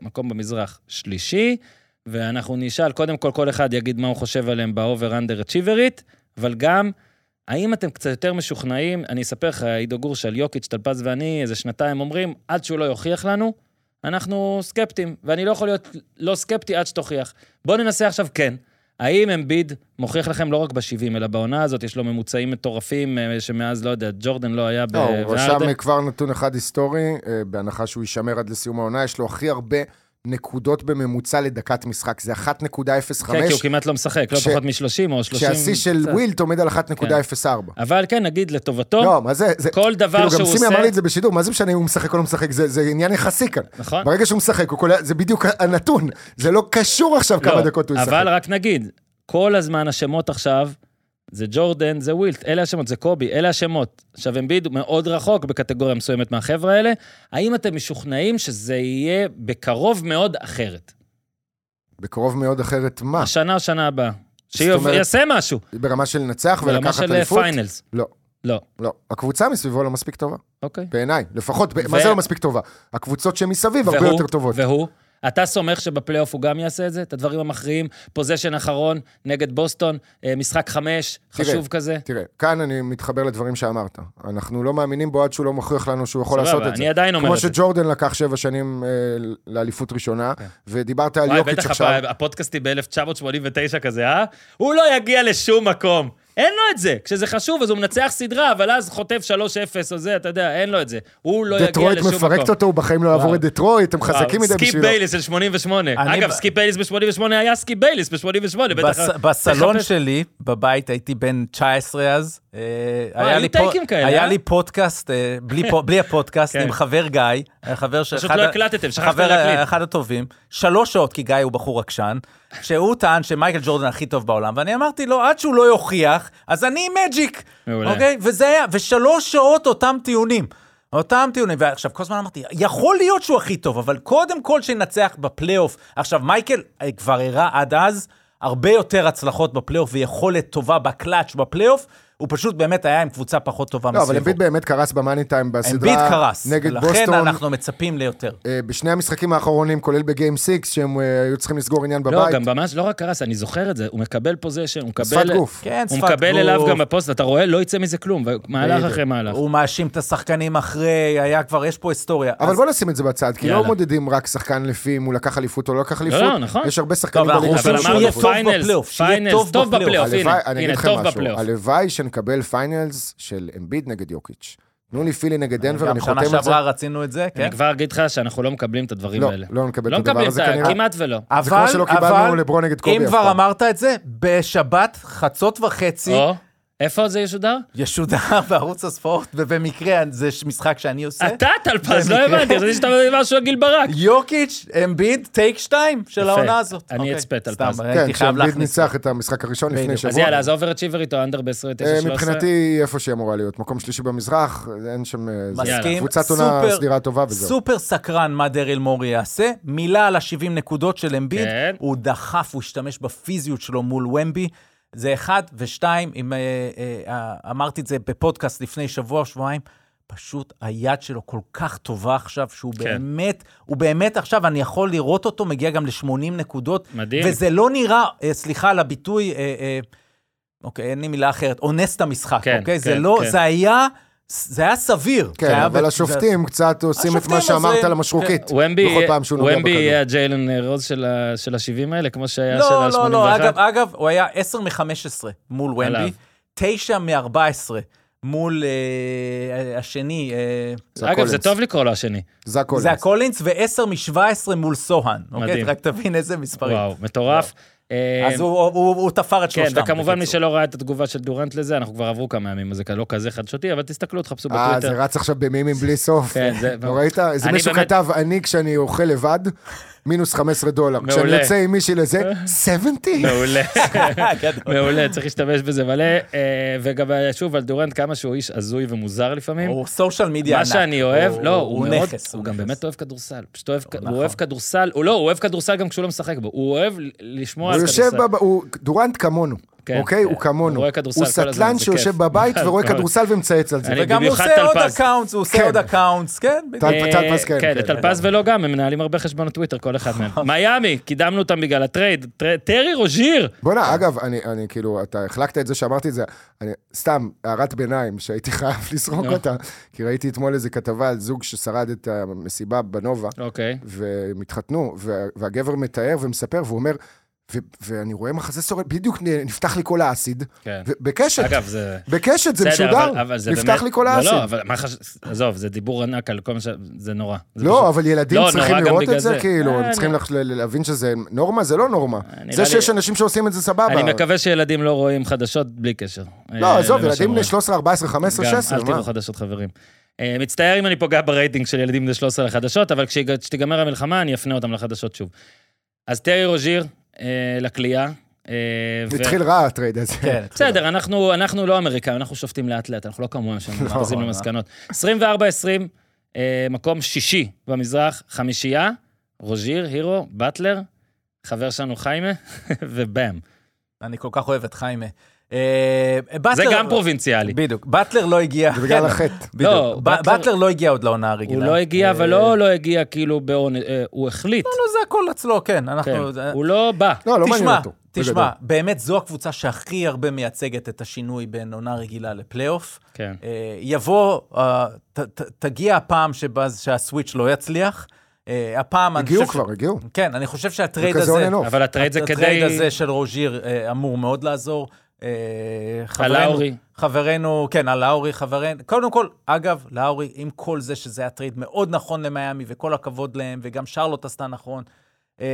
מקום במזרח שלישי, ואנחנו נשאל, קודם כל, כל אחד יגיד מה הוא חושב עליהם ב over-under achiever ית, אבל גם, האם אתם קצת יותר משוכנעים, אני אספר לך, עידו גורש על יוקיץ', טלפז ואני, איזה שנתיים אומרים, עד שהוא לא יוכיח לנו, אנחנו סקפטיים, ואני לא יכול להיות לא סקפטי עד שתוכיח. בואו ננסה עכשיו כן. האם אמביד מוכיח לכם לא רק ב-70, אלא בעונה הזאת, יש לו ממוצעים מטורפים, אה, שמאז, לא יודע, ג'ורדן לא היה ב... לא, הוא. רשם כבר נתון אחד היסטורי, אה, בהנחה שהוא יישמר עד לסיום העונה, יש לו הכי הרבה נקודות בממוצע לדקת משחק, זה 1.05, כן, כי הוא כמעט לא משחק, לא פחות מ-30 או 30. כשהשיא של. ווילט עומד על 1.04. אבל כן, נגיד לטובתו, לא, מה זה, זה, כל דבר כאילו גם שהוא סימי עושה... אמר לי את זה בשידור, מה זה משנה אם הוא משחק או לא משחק, זה, זה עניין יחסי כאן. נכון. ברגע שהוא משחק, זה בדיוק הנתון, זה לא קשור עכשיו כמה לא, דקות הוא ישחק. אבל רק נגיד, כל הזמן השמות עכשיו, זה ג'ורדן, זה ווילט, אלה השמות, זה קובי, אלה השמות. עכשיו, אמביד מאוד רחוק בקטגוריה מסוימת מהחבר'ה האלה. האם אתם משוכנעים שזה יהיה בקרוב מאוד אחרת? בקרוב מאוד אחרת מה? השנה שנה הבאה? שיעשה משהו, ברמה של לנצח ברמה ולקחת של אליפות? finals. לא. לא, לא. הקבוצה מסביבו לא מספיק טובה, אוקיי. בעיניי. לפחות, ו- מה זה לא מספיק טובה? הקבוצות שמסביב הרבה יותר טובות. והוא, אתה סומך שבפלייאוף הוא גם יעשה את זה? את הדברים המכריעים? possession אחרון נגד בוסטון, אה, משחק חמש, תראה, חשוב כזה? תראה, כאן אני מתחבר לדברים שאמרת. אנחנו לא מאמינים בו עד שהוא לא מוכיח לנו שהוא יכול סבבה, לעשות את זה. אני עדיין אומר כמו את זה. שג'ורדן לקח שבע שנים אה, לאליפות ראשונה, ודיברת על וואי, יוקיץ' בטח עכשיו. הפ- הפודקאסטים ב-1989 כזה, אה? הוא לא יגיע לשום מקום. אין לו את זה. כשזה חשוב, אז הוא מנצח סדרה, אבל אז חוטף 3-0 או זה, אתה יודע, אין לו את זה. הוא לא יגיע דטרויט לשום מקום. מפרקת אותו, הוא בחיים לא יעבור את דטרויט, הם חזקים מדי סקיפ בשבילו. בייליס של 88. אני אגב, סקיפ בייליס ב-88 היה סקיפ בייליס ב-88, בטח... בס- בסלון. שלי, בבית, הייתי בן 19 אז. אה, היה לי כאלה, היה אה? לי פודקאסט, אה, בלי פו- בלי הפודקאסט, כן. עם חבר גיא, חבר של... פשוט לא הקלטתם, שכחתם להקליט. אה, אחד הטובים, שלוש שעות, כי גיא הוא בחור עקשן, שהוא טען שמייקל ג'ורדן הכי טוב בעולם, ואני אמרתי לו, עד שהוא לא יוכיח, אז אני מג'יק. מעולה. אוקיי? וזה היה, ושלוש שעות אותם טיעונים. אותם טיעונים, ועכשיו כל הזמן אמרתי, יכול להיות שהוא הכי טוב, אבל קודם כל שינצח בפלייאוף. עכשיו, מייקל אה, כבר הראה עד אז הרבה יותר הצלחות בפלייאוף ויכולת טובה בקלאץ' בפלייאוף, הוא פשוט באמת היה עם קבוצה פחות טובה לא, אבל מסביבו. אמביט באמת קרס ב money time בסדרה אמביד קרס, נגד ולכן בוסטון. אנחנו מצפים ליותר. אה, בשני המשחקים האחרונים, כולל ב game 6, שהם אה, היו צריכים לסגור עניין לא, בבית. גם ממש לא רק קרס, אני זוכר את זה, הוא מקבל possession, הוא שפת מקבל... גוף. כן, הוא שפת מקבל גוף. אליו גם בפוסט, אתה רואה, לא יצא מזה כלום, מהלך. אחרי מהלך. הוא מאשים את השחקנים אחרי, היה כבר, יש פה היסטוריה. אבל בוא נשים את זה בצד, כי לא. מודדים רק שחקן לפי אם הוא לקח אליפות או לא לקח אליפות. לא, נכון. יש הרבה שחקנים טוב, אנחנו בליגה רוצים אבל שלקחו שהוא יהיה אליפות. טוב בפלייאוף, שיהיה טוב בפלייאוף. הלוואי, שנקבל finals של אמביד נגד יוקיץ'. תנו לי פילי נגד דנבר, גם אני שנה חותם על זה. שעברה רצינו את זה, כן? אני כבר אגיד לך שאנחנו לא מקבלים את הדברים לא, האלה. לא נקבל לא את הדבר מקבלים, הזה כנראה. כמעט ולא. זה כמו שלא קיבלנו לברון נגד קובי אם אף כבר פעם. אמרת את זה, בשבת, חצות וחצי, או, איפה זה ישודר? ישודר בערוץ הספורט, ובמקרה זה משחק שאני עושה. אתה טלפז, לא. הבנתי, חשבתי שאתה מדבר משהו על גיל ברק. יוקיץ', אמביד, take שתיים של. העונה הזאת. אני אוקיי, אצפה, טלפז. סתם, כן, הייתי חייב שאמביד. ניצח את המשחק הראשון לפני. שבוע. אז יאללה, אז over achiever איתו, under אה, ב-29-13. מבחינתי, איפה שהיא אמורה להיות. מקום שלישי במזרח, אין שם... אה, זה- מסכים, קבוצת עונה סדירה טובה וזהו. סופר סקרן מה דריל מורי יעשה. מילה על ה-70 נקודות של אמביד. כן. הוא דחף, הוא השתמש בפיזיות שלו מול ומבי. זה אחד, ושתיים, אם, אה, אה, אמרתי את זה בפודקאסט לפני שבוע, שבועיים, פשוט היד שלו כל כך טובה עכשיו, שהוא כן. באמת, הוא באמת עכשיו, אני יכול לראות אותו, מגיע גם ל-80 נקודות. מדהים. וזה לא נראה, אה, סליחה על הביטוי, אה, אה, אוקיי, אין לי מילה אחרת, אונס את המשחק, כן, אוקיי? זה כן, לא, כן. זה היה, זה היה סביר. זה כן, היה אבל ב- השופטים קצת עושים את השופטים מה שאמרת עוזרים, על המשרוקית. ומבי בכל פעם שהוא נוגע ומבי בכדור. יהיה הג'יילן רוז של ה- של ה-70 האלה, כמו שהיה של לא, ה-81. לא, לא, אגב, אגב, הוא היה 10 מ-15 מול. ומבי, 9 מ-14 מול אה, השני, אה, זה אגב, זה. טוב לקרוא לו השני. זה הקולינס. זה הקולינס, ו-10 מ-17 מול סוהן. אוקיי? מדהים. רק תבין איזה מספרים. וואו, מטורף. אה, אז הוא- הוא הוא תפר את כן, שלושתם. וכמובן מי. שלא ראה את התגובה של דורנט לזה, אנחנו כבר עברו כמה ימים, אז זה לא כזה חדשותי, אבל תסתכלו, תחפשו אה, זה בטוויטר. רץ עכשיו במימים בלי סוף. כן, זה- לא ראית? איזה אני מישהו באמת- כתב, אני כשאני אוכל לבד, מינוס 15 דולר. כשאני מעולה. יוצא עם מישהי לזה, 70? מעולה. מעולה, צריך להשתמש בזה מלא. אה, וגם אה, שוב, על דורנט, כמה שהוא איש הזוי ומוזר לפעמים. הוא social media מה ענק. שאני אוהב, לא, הוא מאוד, נכס. הוא גם. באמת אוהב כדורסל. פשוט אוהב, נכון. אוהב כדורסל, הוא לא, הוא אוהב כדורסל גם כשהוא לא משחק בו, הוא אוהב לשמוע הוא על יושב, כדורסל. דורנט כמונו. כן, אוקיי? כן. הוא כמונו. הוא רואה כדורסל הוא כל הזמן, סטלן זה שיושב כיף. בבית ורואה כדורסל ומצייץ על זה. וגם הוא עושה עוד. accounts, הוא עושה כן. עוד accounts, כן. טלפז כן, כן, כן. לטלפז ולא גם, הם מנהלים הרבה חשבונות טוויטר, כל אחד מהם. מיאמי, קידמנו אותם בגלל הטרייד. טר- טרי רוז'יר. בוא'נה, אגב, אני, כאילו, אתה החלקת את זה שאמרתי את זה, אני, סתם, הערת ביניים, שהייתי חייב לזרוק. אותה, כי ראיתי אתמול איזה כתבה על זוג ששרד את המסיבה בנובה, אוקיי. והם התחתנו, וה- והגבר מתאר ומספר, והוא אומר, ו- ואני רואה מחזה שורד, בדיוק נפתח לי כל האסיד, כן. בקשת, אגב, זה... בקשת, זה בסדר, משודר, אבל- אבל זה נפתח באמת- לי כל לא, האסיד. לא, אבל מה חש... עזוב, זה דיבור ענק על כל מה ש... זה נורא. זה לא, פשוט- אבל ילדים לא, צריכים לראות את זה, זה. כאילו, אה, הם צריכים אני- ל- ל- להבין שזה נורמה, זה לא נורמה. נראה זה לי- שיש אנשים שעושים את זה סבבה. אני מקווה שילדים לא רואים חדשות בלי קשר. לא, אה, עזוב, ילדים בני רואים. 13, 14, 15, גם, 16, אל? תראו חדשות, חברים. אה, מצטער אם אני פוגע ברייטינג של ילדים בני 13 לחדשות, אבל כשתיגמר המלחמה, אני אפנה אותם לחדשות שוב. אז טרי רוז'יר, אה, לקליעה. אה, התחיל רע הטרייד הזה. כן, בסדר, אנחנו, אנחנו לא אמריקאים, אנחנו שופטים לאט-לאט, אנחנו לא כמוהם שם, מתחזים למסקנות. 24-20, אה, מקום שישי במזרח, חמישייה, רוז'יר, הירו, באטלר, חבר שלנו חיימה, ובאם. אני כל כך אוהב את חיימה. אה, באטלר... זה גם פרובינציאלי. בדיוק. באטלר לא הגיע... זה בגלל כן, החטא. בדיוק. לא, באטלר- באטלר לא הגיע עוד לעונה הרגילה. הוא לא הגיע, אבל אה, לא לא הגיע כאילו בעונש, אה, הוא החליט. לא, זה הכל אצלו, כן. כן, אנחנו... זה- הוא לא בא. לא, לא מעניין תשמע, אותו. תשמע, באמת זו הקבוצה שהכי הרבה מייצגת את השינוי בין עונה רגילה לפלייאוף. כן. יבוא, ת- ת- תגיע הפעם שבה- שה switch לא יצליח. הפעם, אני הגיעו חושב... כבר, הגיעו. כן, אני חושב שהטרייד הזה... אבל הטרייד זה הטרייד כדי... הזה של רוז'יר אמור מאוד לעזור. אה, חברנו- לאורי. חברנו, כן, על לאורי, חברנו. קודם כל, אגב, לאורי, עם כל זה שזה היה טרייד מאוד נכון למיאמי, וכל הכבוד להם, וגם שרלוט עשתה נכון. אה,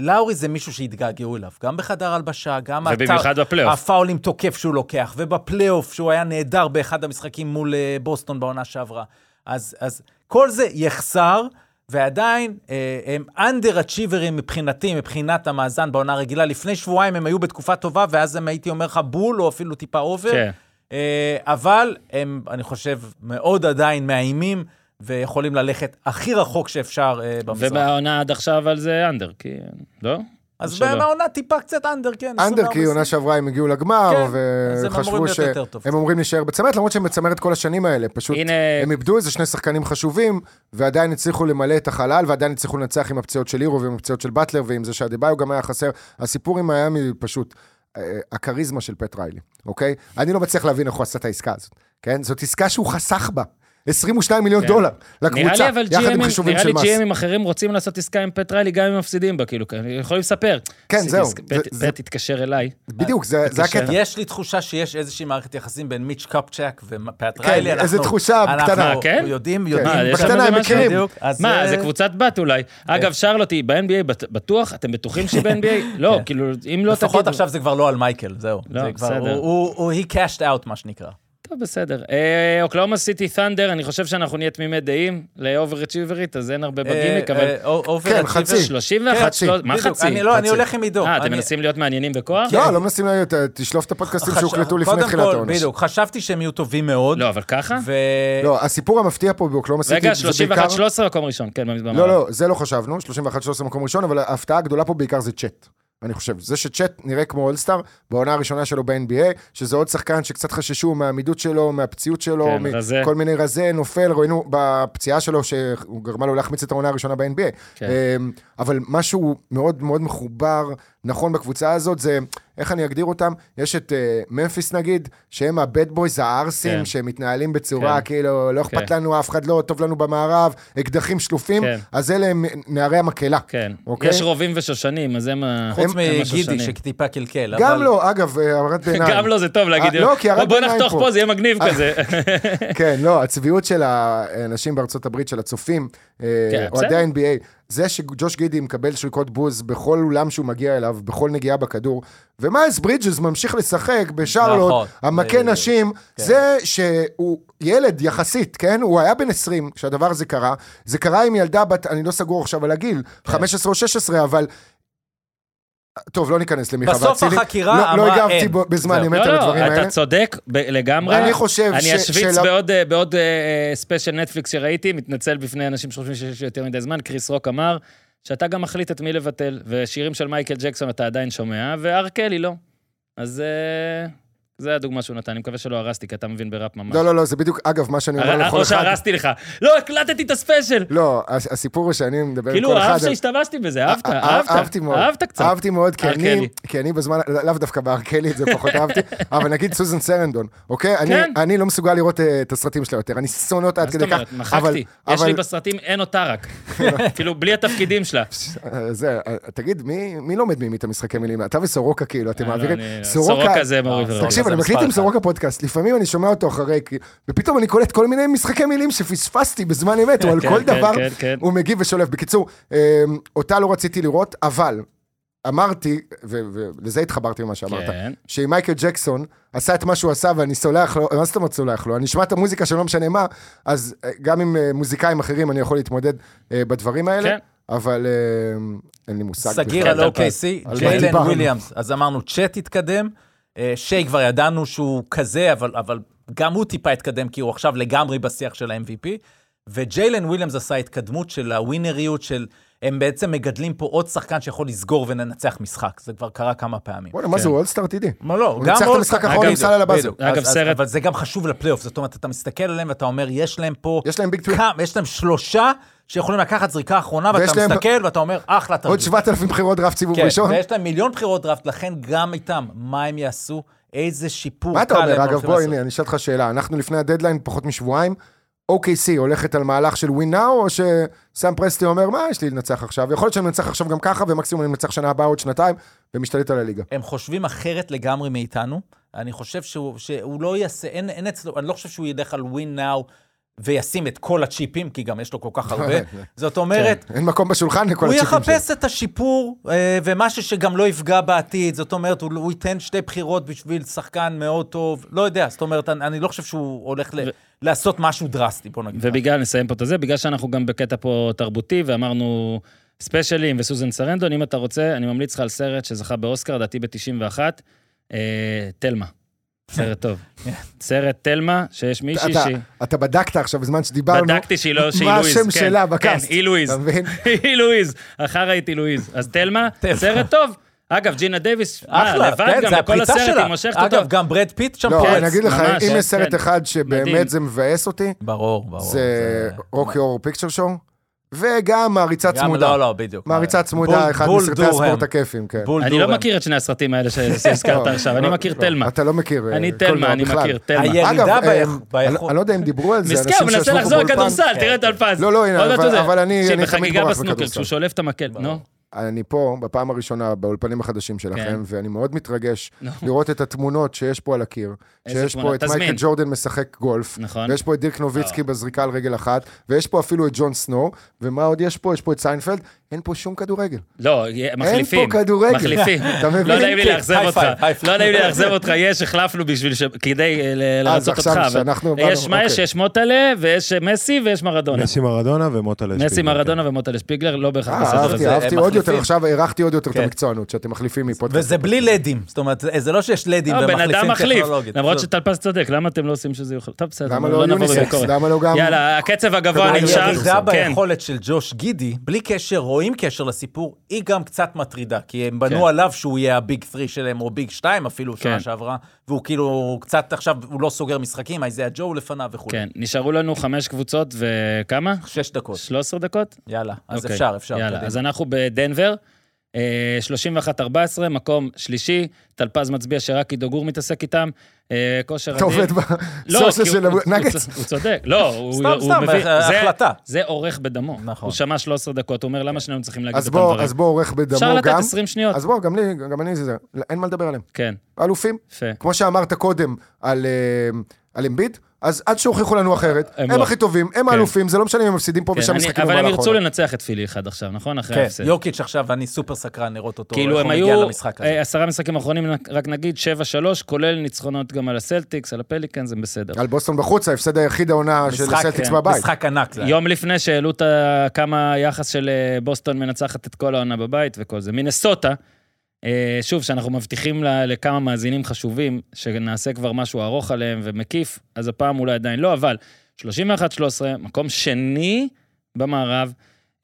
לאורי זה מישהו שהתגעגעו אליו, גם בחדר הלבשה, גם... ובמיוחד בפלייאוף. הפאולים תוקף שהוא לוקח, ובפלייאוף, שהוא היה נהדר באחד המשחקים מול אה, בוסטון בעונה שעברה. אז, אז כל זה יחסר, ועדיין אה, הם אצ'יברים מבחינתי, מבחינת המאזן בעונה הרגילה. לפני שבועיים הם היו בתקופה טובה, ואז הם הייתי אומר לך בול, או אפילו טיפה over. כן. אה, אבל הם, אני חושב, מאוד עדיין מאיימים, ויכולים ללכת הכי רחוק שאפשר אה, במזרח. ובעונה עד עכשיו על זה אנדר, כי... לא? אז שלא. בעונה טיפה קצת אנדר, כן. אנדר, 24, כי עונה שעברה הם הגיעו לגמר, כן, וחשבו. שהם אמורים להישאר בצמרת, למרות שהם בצמרת כל השנים האלה. פשוט הנה- הם איבדו איזה שני שחקנים חשובים, ועדיין הצליחו למלא את החלל, ועדיין הצליחו לנצח עם הפציעות של הירו ועם הפציעות של באטלר, ועם זה שאדבאיו גם היה חסר. הסיפור עם מיאמי פשוט, אה, הכריזמה של פט ריילי, אוקיי? אני לא מצליח להבין איך הוא עשה את העסקה הזאת, כן? זאת עסקה שהוא חסך בה. 22 מיליון כן. דולר נראה לקבוצה, לי אבל יחד עם חישובים נראה של לי מס. GMים אחרים רוצים לעשות עסקה עם פט ריילי, גם אם הם מפסידים בה, כאילו, יכולים לספר. כן, זהו, פט- זה- פט התקשר אליי. בדיוק, זה. הקטע. יש לי תחושה שיש איזושהי מערכת יחסים בין מיץ' קפצ'ק ופט כן, ריילי. איזו אנחנו- תחושה קטנה. אנחנו כן? יודעים, כן. יודעים. מה, יש בקטנה הם? מכירים. מה, אה, זה קבוצת בת אולי. אגב, שרלוט היא ב-NBA בטוח? אתם בטוחים שהיא ב-NBA? לא, כאילו, אם לא לפחות תגידו... עכשיו זה כבר לא על מייקל, זהו. לא, בסדר. הוא- he cashed out, מה שנקרא. טוב, בסדר. אה, אוקלהומה סיטי ת'אנדר, אני חושב שאנחנו נהיה תמימי דעים ל over אצ'יברית, אז אין הרבה בגימיק, אה, אבל... אה, over כן. חצי. 31, חצי. שלוש- מה חצי? אני לא, אני. הולך עם עידו. אה, אתם מנסים להיות מעניינים בכוח? לא, לא מנסים להיות, תשלוף את הפודקאסטים שהוקלטו לפני קודם תחילת כל, העונה. בדיוק, חשבתי שהם יהיו טובים מאוד. לא, אבל ככה? לא, הסיפור המפתיע פה באוקלהומה סיטי, רגע, זה בעיקר... 31-13 מקום ראשון, כן, במערב. לא, לא, זה לא חשבנו, 31-13 מקום ראשון, אבל ההפתעה הגדולה פה בעיקר זה צ'אט. אני חושב, זה שצ'אט נראה כמו אולסטאר, בעונה הראשונה שלו ב-NBA, שזה עוד שחקן שקצת חששו מהעמידות שלו, מהפציעות שלו, כן, רזה. מכל מיני רזה, נופל, ראינו בפציעה שלו שהוא גרמה לו להחמיץ את העונה הראשונה ב-NBA. כן. אמ, אבל משהו מאוד מאוד מחובר, נכון בקבוצה הזאת, זה, איך אני אגדיר אותם? יש את אה, ממפיס נגיד, שהם הבד בויז הערסים, כן. שמתנהלים בצורה כן. כאילו, לא אכפת כן. לנו, אף אחד לא טוב לנו במערב, אקדחים שלופים, כן. אז אלה הם נערי המקהלה. כן. אוקיי. יש רובים ושושנים, אז הם ה... חוץ מגידי השושנים. שטיפה קלקל. גם אבל- לא, אגב, אה, הערת ביניים. גם לא, זה טוב להגיד. אה, לא, כי הערת בוא ביניים נחתוך פה. פה, זה יהיה מגניב כזה. כן, לא, הצביעות של האנשים בארצות הברית, של הצופים, אה, כן, אוהדי. ה-NBA, זה שג'וש גידי מקבל שריקות בוז בכל אולם שהוא מגיע אליו, בכל נגיעה בכדור, ומיילס ברידג'ס ממשיך לשחק בשרלוט, נכון. המכה זה- נשים, כן. זה שהוא ילד יחסית, כן? הוא היה בן 20 כשהדבר הזה קרה, זה קרה עם ילדה בת, אני לא סגור עכשיו על הגיל, כן. 15 או 16, אבל... טוב, לא ניכנס למיכה בסוף ואצילי. החקירה לא- לא אמרה הגבתי אין. בזמן זהו. אמת לא, על לא, הדברים האלה. אתה צודק ב- לגמרי. אני חושב אני ש- אשוויץ של- בעוד, אה, בעוד אה, special נטפליקס שראיתי, מתנצל בפני אנשים שחושבים שיש יותר מדי זמן, קריס רוק אמר שאתה גם מחליט את מי לבטל, ושירים של מייקל ג'קסון אתה עדיין שומע, ואר קלי לא. אז אה, זה הדוגמה שהוא נתן, אני מקווה שלא הרסתי, כי אתה מבין בראפ ממש. לא, לא, לא, זה בדיוק, אגב, מה שאני אומר לכל או אחד... שהרסתי לך. לא, הקלטתי את הספיישל. לא, הס- הסיפור הוא שאני מדבר עם כאילו, כל אחד... אהב על- שהשתמשתי בזה, אהבת, אה, אהבת. אהבתי מאוד. אהבת קצת. אהבתי מאוד, כי אני, בזמן, לא- לאו דווקא בהר קלי, את זה פחות אהבתי, אבל נגיד סוזן סרנדון, אוקיי? אני- כן. לא מסוגל לראות אה, את הסרטים שלה יותר, אני שונא אותה עד כדי כך. מחקתי. יש לי בסרטים אין אותה רק. כאילו, בלי התפקידים שלה. אה, זה, אה, תגיד, מי לומד ממי את המשחקי מילים? אתה וסורוקה, כאילו, אתם אה, לא, מעבירים... סורוקה זה מורי ורבי. תקשיב, אני מקליט עם. סורוקה פודקאסט, לפעמים אני שומע אותו אחרי, כי- ופתאום אני קולט כל מיני משחקי מילים שפספסתי בזמן אמת, או על כן, כל כן, דבר, כן, כן. הוא מגיב ושולף. בקיצור, אה, אותה לא רציתי לראות, אבל אמרתי, ולזה התחברתי ממה שאמרת, כן. שאם מייקל ג'קסון עשה את מה שהוא עשה ואני סולח לו, מה זאת אומרת סולח לו? אני אשמע את המוזיקה שלא משנה מה, אז אה, גם עם אה, מוזיקאים אחרים אני יכול להתמודד אה, בדברים האלה, כן. אבל אה, אין לי מושג. סגיר. על OKC, ג'יילן. וויליאמס. אז אמרנו, צ'אט התקדם, שיי כבר ידענו שהוא כזה, אבל, אבל גם הוא טיפה התקדם, כי הוא עכשיו לגמרי בשיח של ה-MVP, וג'יילן וויליאמס עשה התקדמות של הווינריות, של הם בעצם מגדלים פה עוד שחקן שיכול לסגור ולנצח משחק. זה כבר קרה כמה פעמים. בוא'נה, מה זה, הוא אולסטאר טבעי. מה לא, הוא גם ניצח את המשחק האחרון עם סל לבאזר. בדיוק. אגב, סרט- אבל זה גם חשוב לפלייאוף, זאת אומרת, אתה מסתכל עליהם ואתה אומר, יש להם פה... יש להם big three. כמה- יש להם שלושה שיכולים לקחת זריקה אחרונה, ואתה להם- מסתכל ואתה אומר, אחלה עוד תרגיל. 7,000 בחירות דראפט סיבוב כן, ראשון. ויש להם מיליון בחירות דראפט, לכן גם איתם, מה הם יעשו? איזה שיפור מה אתה אומר? אגב, בוא. הנה, אני אשאל אותך שאלה. אנחנו לפני הדדליין, פחות משבועיים, OKC הולכת על מהלך של ווין נאו, או שסאם פרסטי אומר, מה יש לי לנצח עכשיו? יכול להיות שאני מנצח עכשיו גם ככה, ומקסימום אני מנצח שנה הבאה עוד שנתיים, ומשתלט על הליגה. הם חושבים אחרת לגמרי מאיתנו. אני חושב שהוא, שהוא לא יעשה, אין, אין אצלו, אני לא חושב שהוא ילך על ווין נאו וישים את כל הצ'יפים, כי גם יש לו כל כך הרבה. זאת אומרת, אין מקום בשולחן לכל הוא הצ'יפים שלו. יחפש את השיפור, אה, ומשהו שגם לא יפגע בעתיד. זאת אומרת, הוא, הוא ייתן שתי בחירות בשביל שחקן מאוד טוב. לא יודע, זאת אומרת, אני, אני לא חושב שהוא הולך ל, לעשות משהו דרסטי, בוא נגיד. ובגלל, נסיים פה את הזה, בגלל שאנחנו גם בקטע פה תרבותי, ואמרנו ספיישלים וסוזן סרנדון, אם אתה רוצה, אני ממליץ לך על סרט שזכה באוסקר, דעתי ב-91, אה, תלמה. סרט טוב. סרט תלמה, שיש מישהי שהיא... אתה בדקת עכשיו, בזמן שדיברנו, בדקתי שהיא לא, שהיא מה לואיז. השם כן, שלה כן, בקאסט. היא לואיז. אתה מבין? היא לואיז. אחר הייתי לואיז. אז תלמה. סרט טוב. אגב, ג'ינה דייוויס, מה, אחלה, לבד כן, גם, זה בכל הפריצה הסרט שלה. היא מושכת אותו. אגב, גם ברד פיט שם לא, פורץ. אני אגיד לך, ממש, אם כן, יש סרט כן. אחד שבאמת מדהים. זה מבאס אותי, ברור, ברור. זה רוקי אור פיקצ'ר שואו, וגם מעריצה צמודה. לא, לא, בדיוק. מעריצה צמודה, אחד מסרטי. הספורט הכיפים, כן. בול אני לא. מכיר את שני הסרטים האלה שהזכרת לא, עכשיו, אני לא, מכיר לא, תלמה. אתה לא מכיר. אני אה, תלמה, קולנוע אני. מכיר, תלמה. הירידה ביכ- אה, ביכול- אני אני לא יודע אם דיברו על זה, מסכן, אנשים הוא מנסה לחזור. לכדורסל, תראה את אלפז. לא, לא, אבל- אני- אני תמיד בורח בסנוקר, בכדורסל. כשהוא שולף את המקל, נו. אני פה בפעם הראשונה באולפנים החדשים שלכם, כן. ואני מאוד מתרגש. לראות את התמונות שיש פה על הקיר. שיש פה תמונות? את מייקל תזמין. ג'ורדן משחק גולף, נכון. ויש פה את דירק נוביצקי בזריקה על רגל אחת, ויש פה אפילו את ג'ון סנו, ומה עוד יש פה? יש פה את סיינפלד, אין פה שום כדורגל. לא, מחליפים. כדורגל. מחליפים. אתה מבין? לא נעים לי כן, לאכזב אותך. לא נעים לי לאכזב אותך, יש, החלפנו בשביל ש... כדי אה, לרצות עכשיו אותך. יש, מה יש? אוקיי. יש מוטלה, ויש מסי, ויש מרדונה. מסי מרדונה ומוטלה מסי שפיגלר, מרדונה ומוטלה שפיגלר, לא בהכרח אה, בסדר אהבתי, הזה. יותר. עכשיו הערכתי עוד יותר את כן. המקצוענות, שאתם מחליפים מפודקאסט. וזה בלי לדים. זאת אומרת, זה לא שיש לדים בן ומחליפים טכנולוגית. למרות. שטלפז צודק, למה אתם לא עושים שזה יוכל? טוב, בסדר, למה לא לא יוניסקס? למה לא גם... יאללה, הקצב הגבוה נמשך. הירידה כן. ביכולת של ג'וש גידי, בלי קשר או עם קשר לסיפור, היא גם קצת מטרידה, כי הם בנו כן. עליו שהוא יהיה הביג 3 שלהם, או ביג 2 אפילו, שנה כן. שעברה, והוא כאילו קצת עכשיו, הוא לא סוגר משחקים, איזיה ג'ו לפניו וכו'. כן, נשארו לנו חמש קבוצות וכמה? שש דקות. 13 דקות? יאללה, אז אוקיי. אפשר, אפשר. יאללה, קדימה. אז אנחנו בדנבר, 31-14, מקום שלישי, טלפז מצביע שרק עידו גור מתעסק איתם, אה, כושר אתה אדיר. עובד לא, בסורסס כי של נגץ? הוא צודק, לא, הוא סתם, הוא סתם, מביא, אה, החלטה. זה עורך בדמו. נכון. הוא שמע 13 דקות, הוא אומר, למה שנינו צריכים להגיד אז אותם בוא, דברים? אז בוא עורך בדמו אפשר לתת גם. 20 שניות. אז בוא, גם לי, גם אני זה, אין מה לדבר עליהם. כן, אלופים, יפה. כמו שאמרת קודם אה, על אמביד, אז עד שהוכיחו לנו אחרת, הם הם לא. הכי טובים, הם כן. האלופים, זה לא משנה אם הם מפסידים פה כן, ושם אני- משחקים אבל הם במהלך ירצו. לנצח את פילי אחד עכשיו, נכון? אחרי כן, ההפסד. יוקיץ' עכשיו, אני סופר סקרן לראות אותו, כאילו איך הם הוא מגיע היו למשחק הזה. אה, עשרה משחקים אחרונים, רק נגיד 7-3, כולל ניצחונות גם על הסלטיקס, על הפליקן, זה בסדר. על בוסטון בחוץ, ההפסד היחיד העונה של הסלטיקס כן, בבית. משחק ענק זה. יום לפני שהעלו כמה היחס של אה, בוסטון מנצחת את כל העונה בבית וכל זה. מינסוטה, שוב, שאנחנו מבטיחים לכמה מאזינים חשובים, שנעשה כבר משהו ארוך עליהם ומקיף, אז הפעם אולי עדיין לא, אבל 31-13, מקום שני במערב,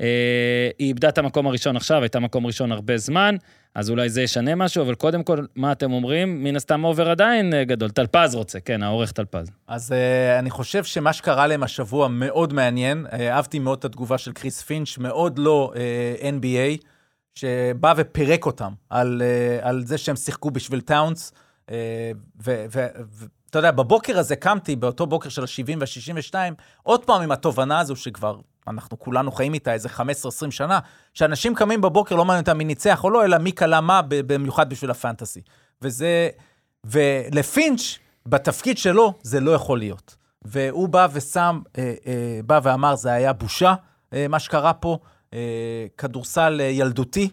אה, היא איבדה את המקום הראשון עכשיו, הייתה מקום ראשון הרבה זמן, אז אולי זה ישנה משהו, אבל קודם כל, מה אתם אומרים? מן הסתם over עדיין אה, גדול. טלפז רוצה, כן, העורך טלפז. אז אני חושב שמה שקרה להם השבוע מאוד מעניין. אהבתי מאוד את התגובה של קריס פינץ', מאוד לא NBA, שבא ופירק אותם על, uh, על זה שהם שיחקו בשביל טאונס. Uh, ואתה יודע, בבוקר הזה קמתי, באותו בוקר של ה-70 וה-62, עוד פעם עם התובנה הזו שכבר אנחנו כולנו חיים איתה איזה 15-20 שנה, שאנשים קמים בבוקר, לא מעניין אותם מי ניצח או לא, אלא מי קלה מה, במיוחד בשביל הפנטסי. וזה... ולפינץ', בתפקיד שלו, זה לא יכול להיות. והוא בא ושם, אה, אה, בא ואמר, זה היה בושה, אה, מה שקרה פה, אה, כדורסל אה, ילדותי,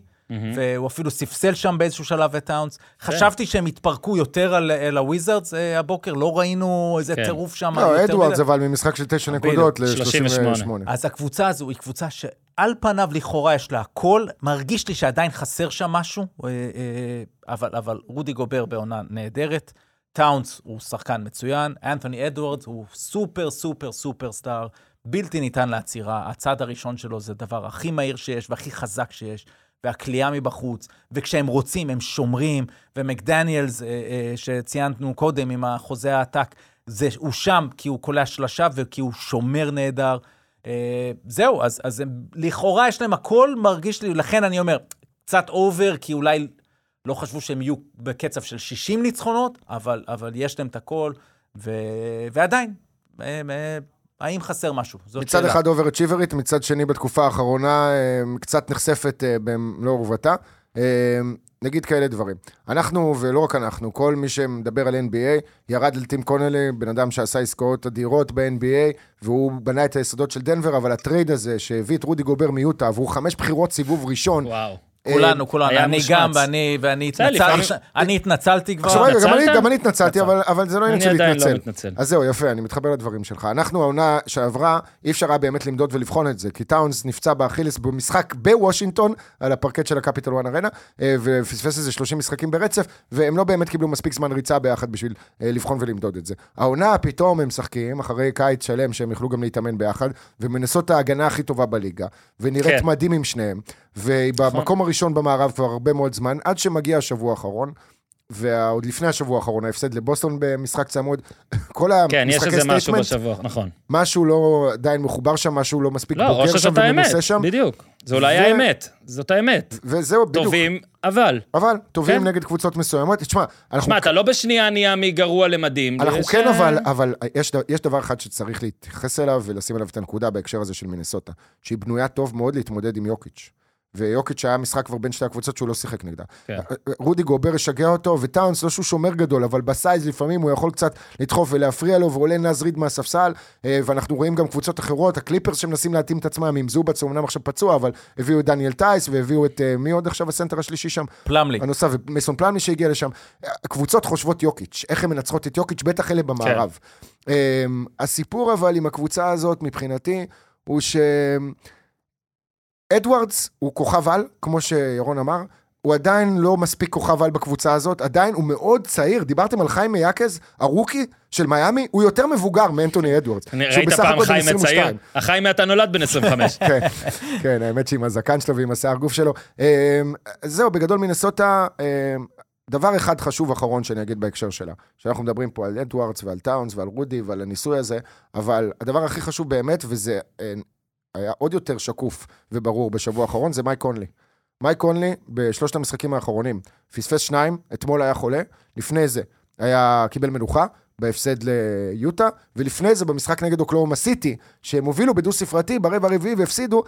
והוא אפילו ספסל שם באיזשהו שלב את טאונס. חשבתי שהם התפרקו יותר על, על הוויזרדס אה, הבוקר, לא ראינו איזה כן. טירוף שם. לא, אדוארדס. אבל ממשחק של תשע נקודות 38. ל-38. אז הקבוצה הזו היא קבוצה שעל פניו לכאורה יש לה הכל, מרגיש לי שעדיין חסר שם משהו, אה, אה, אבל, אבל רודי גובר בעונה נהדרת, טאונס הוא שחקן מצוין, אנתוני אדוארדס הוא סופר סופר סופר סטאר, בלתי ניתן לעצירה. הצעד הראשון שלו זה הדבר הכי מהיר שיש והכי חזק שיש, והכליאה מבחוץ, וכשהם רוצים, הם שומרים, ומקדניאלס, אה, אה, שציינו קודם עם החוזה העתק, זה, הוא שם כי הוא קולע שלשה וכי הוא שומר נהדר. אה, זהו, אז, אז הם, לכאורה יש להם הכל מרגיש לי, לכן אני אומר, קצת over, כי אולי לא חשבו שהם יהיו בקצב של 60 ניצחונות, אבל, אבל יש להם את הכל, ו, ועדיין, האם חסר משהו? זאת מצד שאלה. אחד overachieverית, מצד שני בתקופה האחרונה אה, קצת נחשפת אה, במלוא ערוותה. אה, נגיד כאלה דברים. אנחנו, ולא רק אנחנו, כל מי שמדבר על NBA, ירד על טים קונלי, בן אדם שעשה עסקאות אדירות ב-NBA, והוא בנה את היסודות של דנבר, אבל ה trade הזה שהביא את רודי גובר מיוטה, עברו חמש בחירות סיבוב ראשון. וואו. כולנו, כולנו, היה אני. גם, ואני, ואני בסדר, התנצל, לפעמים- אני התנצלתי כבר. עכשיו רגע, גם אני, התנצלת? גם אני התנצלתי, התנצל. אבל, אבל זה לא עניין אני של עדיין להתנצל. לא מתנצל. אז זהו, יפה, אני מתחבר לדברים שלך. אנחנו, העונה שעברה, אי אפשר היה באמת למדוד ולבחון את זה, כי טאונס נפצע באכילס במשחק בוושינגטון, על הפרקט של הקפיטל וואן ארנה, אה, ופספס איזה 30 משחקים ברצף, והם לא באמת קיבלו מספיק זמן ריצה ביחד בשביל אה, לבחון ולמדוד את זה. העונה, פתאום הם משחקים, אחרי קיץ שלם, שהם יכלו גם להתאמן ביחד, ומינסוטה ההגנה הכי טובה בליגה, ונראית כן. מדהים עם שניהם, והיא במקום הראשון במערב כבר הרבה מאוד זמן, עד שמגיע השבוע האחרון. ועוד לפני השבוע האחרון, ההפסד לבוסטון במשחק צמוד, כל כן, יש המשחקי איזה משהו statement, בשבוע, נכון. משהו לא עדיין מחובר שם, משהו לא מספיק לא, בוגר שם ומנוסה שם, בדיוק. זה אולי ו- האמת, זאת האמת. וזהו, בדיוק. טובים, אבל. אבל, טובים כן. נגד קבוצות מסוימות. תשמע, אנחנו... שמע, אתה לא בשנייה נהיה מגרוע למדהים. אנחנו כן, אה, אבל, אבל יש, יש דבר אחד שצריך להתייחס אליו ולשים עליו את הנקודה בהקשר הזה של מינסוטה, שהיא בנויה טוב מאוד להתמודד עם יוקיץ'. ויוקיץ' היה משחק כבר בין שתי הקבוצות שהוא לא שיחק נגדה. כן. רודי גובר ישגע אותו, וטאונס, לא שהוא שומר גדול, אבל ב size לפעמים הוא יכול קצת לדחוף ולהפריע לו, ועולה נז ריד מהספסל, אה, ואנחנו רואים גם קבוצות אחרות, הקליפרס שמנסים להתאים את עצמם, עם זובאץ, אמנם עכשיו פצוע, אבל הביאו את דניאל טייס, והביאו את, אה, מי עוד עכשיו הסנטר השלישי שם? פלאמלי. הנוסף, ומייסון פלאמלי שהגיע לשם. קבוצות חושבות יוקיץ', איך הן מנצחות את יוקיץ', בטח אלה במערב. כן. Um, הסיפור אבל עם הקבוצה הזאת, מבחינתי, הוא ש... אדוארדס הוא כוכב על, כמו שירון אמר, הוא עדיין לא מספיק כוכב על בקבוצה הזאת, עדיין הוא מאוד צעיר, דיברתם על חיים מיאקז, הרוקי של מיאמי, הוא יותר מבוגר מאנטוני אדוארדס. ראית פעם חיים 22. הצעיר? החיים אתה נולד בן 25. כן, כן, האמת שעם הזקן שלו ועם השיער גוף שלו. אמ, זהו, בגדול מינסוטה, אמ, דבר אחד חשוב אחרון שאני אגיד בהקשר שלה, שאנחנו מדברים פה על אדוארדס ועל טאונס ועל רודי ועל הניסוי הזה, אבל הדבר הכי חשוב באמת, וזה אה, היה עוד יותר שקוף וברור בשבוע האחרון, זה מייק קונלי. מייק קונלי, בשלושת המשחקים האחרונים, פספס שניים, אתמול היה חולה, לפני זה היה, קיבל מנוחה, בהפסד ליוטה, ולפני זה במשחק נגד אוקלאומה סיטי, שהם הובילו בדו-ספרתי ברבע הרביעי והפסידו,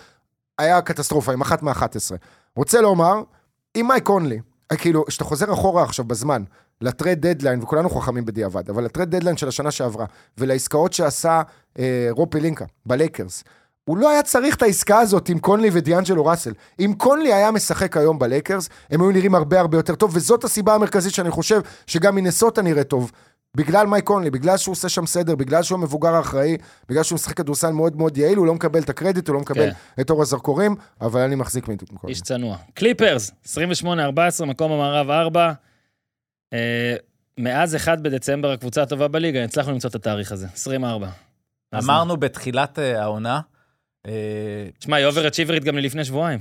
היה קטסטרופה עם אחת מאחת עשרה. רוצה לומר, אם מייק קונלי, אה, כאילו, כשאתה חוזר אחורה עכשיו בזמן, ל trade deadline, וכולנו חכמים בדיעבד, אבל ל trade deadline של השנה שעברה, ולעסקאות שעשה אה, רוב פלינקה בלייקרס, הוא לא היה צריך את העסקה הזאת עם קונלי ודיאנג'לו ראסל. אם קונלי היה משחק היום בלייקרס, הם היו נראים הרבה הרבה יותר טוב, וזאת הסיבה המרכזית שאני חושב שגם מינסוטה נראה טוב. בגלל מייק קונלי, בגלל שהוא עושה שם סדר, בגלל שהוא המבוגר האחראי, בגלל שהוא משחק כדורסל מאוד מאוד יעיל, הוא לא מקבל את הקרדיט, הוא לא מקבל כן. את אור הזרקורים, אבל אני מחזיק מקונלי. איש צנוע. קליפרס, 28-14, מקום המערב 4. אה, מאז 1 בדצמבר הקבוצה הטובה בליגה, הצלחנו למצוא את התאריך הזה, 24. אז מה? אמרנו בתחילת אה, העונה, אה, תשמע, היא אובר אצ'יברית גם מלפני שבועיים.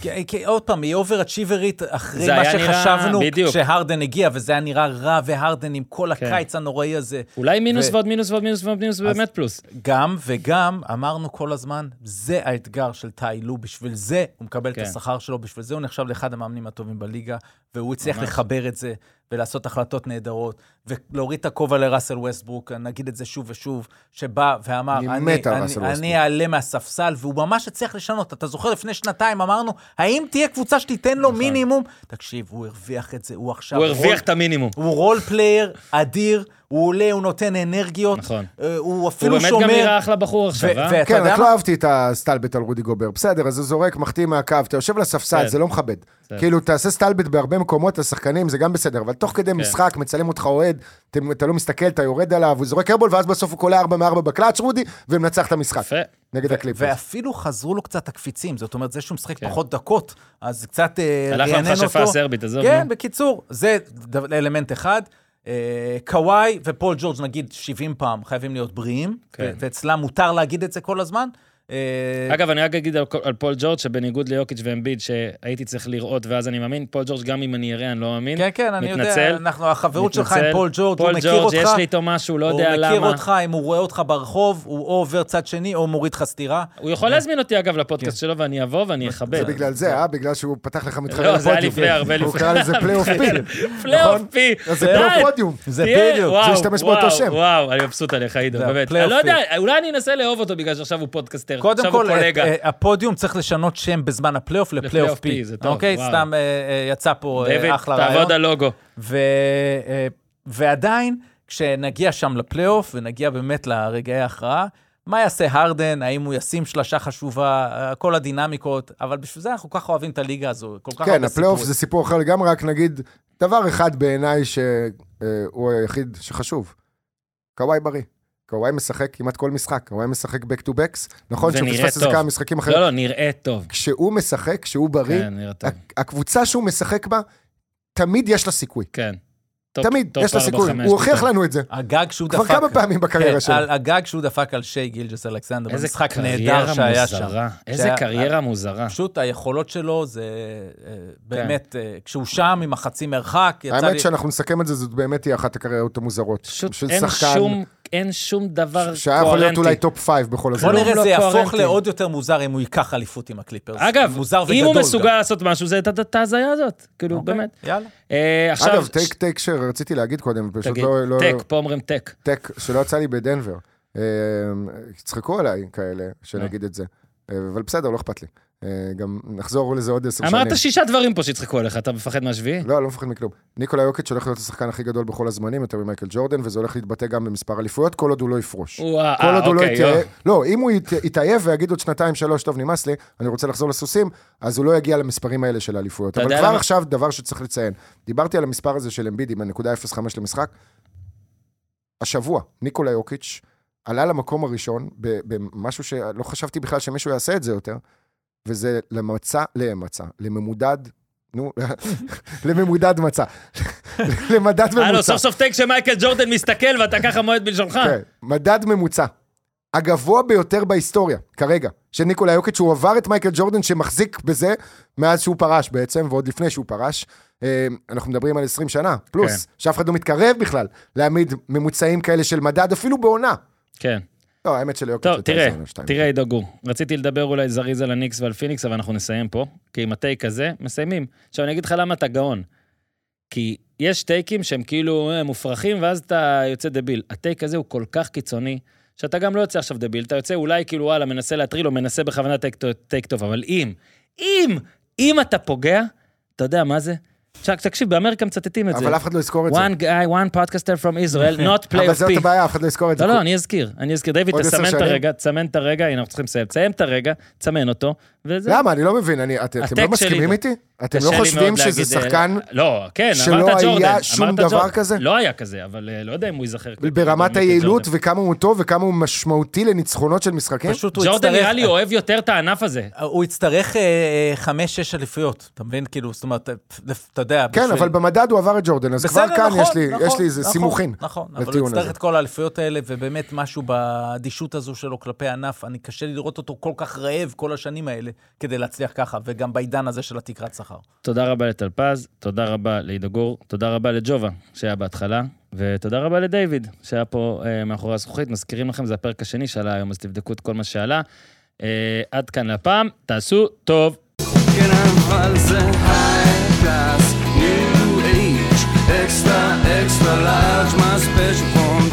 כי- כי עוד פעם, היא overachieverית אחרי מה נראה- שחשבנו. כשהרדן הגיע, וזה היה נראה רע, והרדן עם כל כן. הקיץ הנוראי הזה. אולי מינוס ו- ועוד מינוס ועוד מינוס ועוד מינוס, באמת פלוס. גם וגם, אמרנו כל הזמן, זה האתגר של טאי לו, בשביל זה הוא מקבל כן. את השכר שלו, בשביל זה הוא נחשב לאחד המאמנים הטובים בליגה, והוא הצליח ממש. לחבר את זה, ולעשות החלטות נהדרות, ולהוריד את הכובע לראסל ווסטברוק, נגיד את זה שוב ושוב, שבא ואמר, אני אני, אני, ראסל אני ווסטברוק." אעלה מהספסל, והוא ממש הצליח לשנות. אתה זוכר, לפני שנתיים אמרנו, האם תהיה קבוצה שתיתן לו נכון. מינימום? תקשיב, הוא הרוויח את זה, הוא עכשיו... הוא רול- הרוויח את המינימום. הוא role player אדיר, הוא עולה, הוא נותן אנרגיות, נכון. אה, הוא הוא אפילו באמת שומר... גם נראה אחלה בחור עכשיו, ו- אה? ואתה כן, יודע רק? לא אהבתי את הסטלבט על רודי גובר. בסדר, אז הוא זורק, מחטיא מהקו, אתה יושב על הספסל, כן. זה לא מכבד. בסדר. כאילו, תעשה סטלבט בהרבה מקומות, השחקנים, זה גם בסדר, אבל תוך כן. כדי משחק, מצלם אותך אוהד, אתה לא מסתכל, אתה יורד עליו, הוא זורק הרבול, ואז בסוף הוא קולע 4 מ-4 בקלאץ', רודי, ומנצח את המשחק. יפה. נגד הקליפרס. ואפילו חזרו לו קצת הקפיצים, זאת אומרת, זה שהוא משחק כן. פחות דקות, אז קצת אה, הלך רענן למכשפה אותו. הסרבית, עזוב. כן, נו. בקיצור, זה אלמנט אחד. אה, קוואי ופול ג'ורג', נגיד 70 פעם, חייבים להיות בריאים, כן. ואצלם מותר להגיד את זה כל הזמן. אה, אגב, אני רק אגיד על, על פול ג'ורג', שבניגוד ליוקיץ' ואמביד, שהייתי צריך לראות ואז אני מאמין, פול ג'ורג', גם אם אני אראה, אני לא מאמין. כן, כן, אני יודע, מתנצל. אנחנו, החברות שלך מתנצל. עם פול ג'ורג', הוא פול מכיר ג'ורג', אותך. יש לי איתו משהו, לא יודע הוא מכיר למה. אותך, אם הוא רואה אותך ברחוב, הוא או עובר צד שני או מוריד לך סטירה. הוא יכול להזמין אותי, אגב, לפודקאסט שלו, ואני אבוא ואני אכבד. זה בגלל זה, אה? בגלל שהוא פתח לך מתחרה לא, זה היה. לפני, הרבה הוא לפני. קרא לזה פלייאוף P. פלייאוף? P. אז זה די. פלייאוף פודיום. זה תהיה, בדיוק. וואו, להשתמש באותו וואו, שם. וואו, אני מבסוט עליך, עידו, זה באמת. הפלייאוף אני לא יודע, P. אולי אני אנסה לאהוב אותו בגלל שעכשיו הוא פודקאסטר. קודם כל, קולגה. אה, אה, הפודיום צריך לשנות שם בזמן הפלייאוף לפלייאוף P. זה טוב, אוקיי? וואו. סתם אה, אה, יצא פה אה, דיוויד, אחלה רעיון. תעבוד על לוגו. ו, ועדיין, כשנגיע שם לפלייאוף ונגיע באמת לרגעי ההכרעה, מה יעשה הרדן? האם הוא ישים שלושה חשובה? כל הדינמיקות, אבל בשביל זה אנחנו כל כך אוהבים את הליגה הזו. כל כך כן, הרבה הפלייאוף סיפורים. זה סיפור אחר לגמרי, רק נגיד דבר אחד בעיניי שהוא היחיד שחשוב. קוואי בריא. קוואי משחק כמעט כל משחק, קוואי משחק back to backs. נכון שהוא פספס איזה טוב. כמה משחקים לא, אחרים. לא, נראה טוב. כשהוא משחק, כשהוא בריא, כן, הקבוצה שהוא משחק בה, תמיד יש לה סיכוי. כן. טופ- תמיד טופ יש לה ארבע, סיכוי. הוא הוכיח. לנו את זה. הגג שהוא כבר דפק... כמה פעמים בקריירה כן, שלו. על הגג שהוא דפק על שיי גילג'ס אלכסנדר, איזה במשחק נהדר שהיה שם. מוזרה. איזה קריירה מוזרה. פשוט היכולות שלו זה אה, באמת, אה, כשהוא שם עם החצי מרחק, יצא לי... האמת שאנחנו נסכם את זה, זאת באמת תהיה אחת הקריירות המוזרות. פשוט אין שחקן שום, אין שום דבר שהיה יכול להיות אולי קוהרנטי. טופ פייב בכל בוא הזמן. לא- נראה, לא זה יהפוך קוהרנטי. לעוד יותר מוזר אם הוא ייקח אליפות עם הקליפרס. אגב, אם הוא. מסוגל לעשות משהו, זה את- ההזיה הזאת. כאילו, אוקיי, באמת. יאללה. אה. אגב, טייק טייק שרציתי להגיד קודם, פשוט תגיד, לא... לא- טק, פה אומרים טק. טק, שלא יצא לי בדנבר. אה, יצחקו עליי כאלה, שנגיד את זה. אה, אבל בסדר, לא אכפת לי. אה, גם נחזור לזה עוד עשר שנים. אמרת שישה דברים פה שיצחקו עליך, אתה מפחד מהשביעי? לא, לא מפחד מכלום. ניקולה יוקיץ' הולך להיות השחקן הכי גדול בכל הזמנים, יותר ממייקל ג'ורדן, וזה הולך להתבטא גם במספר אליפויות, כל עוד הוא לא יפרוש. כל עוד הוא לא אוקיי, יתעייף, לא, אם הוא ית- יתעייף ויגיד עוד שנתיים, שלוש, טוב, נמאס לי, אני רוצה לחזור לסוסים, אז הוא לא יגיע למספרים האלה של האליפויות. אבל כבר עכשיו, דבר שצריך לציין, דיברתי על המספר הזה של אמביד עם הנקודה 0.5 למשחק, השבוע, ניקולה יוקיץ' עלה למקום הראשון במשהו שלא חשבתי בכלל שמישהו יעשה את זה יותר, וזה למצע, למצע, לממודד, נו, לממודד מצע, למדד ממוצע. הלו, סוף סוף טק שמייקל ג'ורדן מסתכל ואתה ככה מועד בלשונך. כן, מדד ממוצע. הגבוה ביותר בהיסטוריה, כרגע, של ניקולה יוקיץ', הוא עבר את מייקל ג'ורדן שמחזיק בזה מאז שהוא פרש בעצם, ועוד לפני שהוא פרש. אה, אנחנו מדברים על 20 שנה, פלוס, כן. שאף אחד לא מתקרב בכלל להעמיד ממוצעים כאלה של מדד, אפילו בעונה. כן. לא, האמת שליוקיץ' טוב, הייתה תראה. תראה, עידו גור. רציתי לדבר אולי זריז על הניקס ועל פיניקס, אבל אנחנו נסיים פה, כי עם הטייק הזה, מסיימים. עכשיו, אני אגיד לך למה אתה גאון. כי יש טייקים שהם כאילו אה, מופרכים, ואז אתה יוצא דביל. הטייק הזה הוא כל כך קיצוני, שאתה גם לא יוצא עכשיו דביל, אתה יוצא אולי כאילו, וואלה, מנסה להטריל או מנסה בכוונה טוב- טייק טוב, אבל אם, אם, אם אתה פוגע, אתה יודע מה זה? תקשיב, באמריקה מצטטים את זה. אבל אף אחד לא יזכור את זה. one guy, one podcaster from Israel, not play אבל of זאת P. הבעיה, אף אחד לא יזכור את זה. לא, לא, אני אזכיר, אני אזכיר. דיוויד, תסמן את? הרגע, תסמן את הרגע, הנה, אנחנו צריכים לסיים. תסיים את הרגע, תסמן אותו. למה? אני לא מבין, אתם לא מסכימים איתי? אתם לא חושבים שזה להגיד, אה, שחקן לא, כן, שלא אמרת היה ג'ורדן. שום אמרת דבר ג'ורדן. כזה? לא היה כזה, אבל אה, לא יודע אם הוא ייזכר. ברמת היעילות ג'ורדן. וכמה הוא טוב וכמה הוא משמעותי לניצחונות של משחקים? פשוט הוא ג'ורדן יצטרך... נראה לי אוהב יותר את הענף הזה. הוא יצטרך אה, חמש-שש אליפויות, אתה מבין? כאילו, זאת אומרת, אה, אתה יודע, כן, אבל במדד הוא עבר את ג'ורדן, אז כבר כאן נכון, יש לי- נכון, יש לי איזה נכון, סימוכין נכון, אבל הוא יצטרך הזה. את כל האליפויות האלה, ובאמת משהו באדישות הזו שלו כלפי הענף, אני קשה לי לראות אותו כל כך רעב כל השנים האלה, כדי להצליח ככה, וגם בעידן הזה של התקרת שכר. תודה רבה לטלפז, תודה רבה לעידו גור, תודה רבה לג'ובה, שהיה בהתחלה, ותודה רבה לדיוויד, שהיה פה אה, מאחורי הזכוכית. מזכירים לכם, זה הפרק השני שעלה היום, אז תבדקו את כל מה שעלה. אה, עד כאן להפעם, תעשו טוב. כן, אבל זה high class, new age, extra, extra large, my special from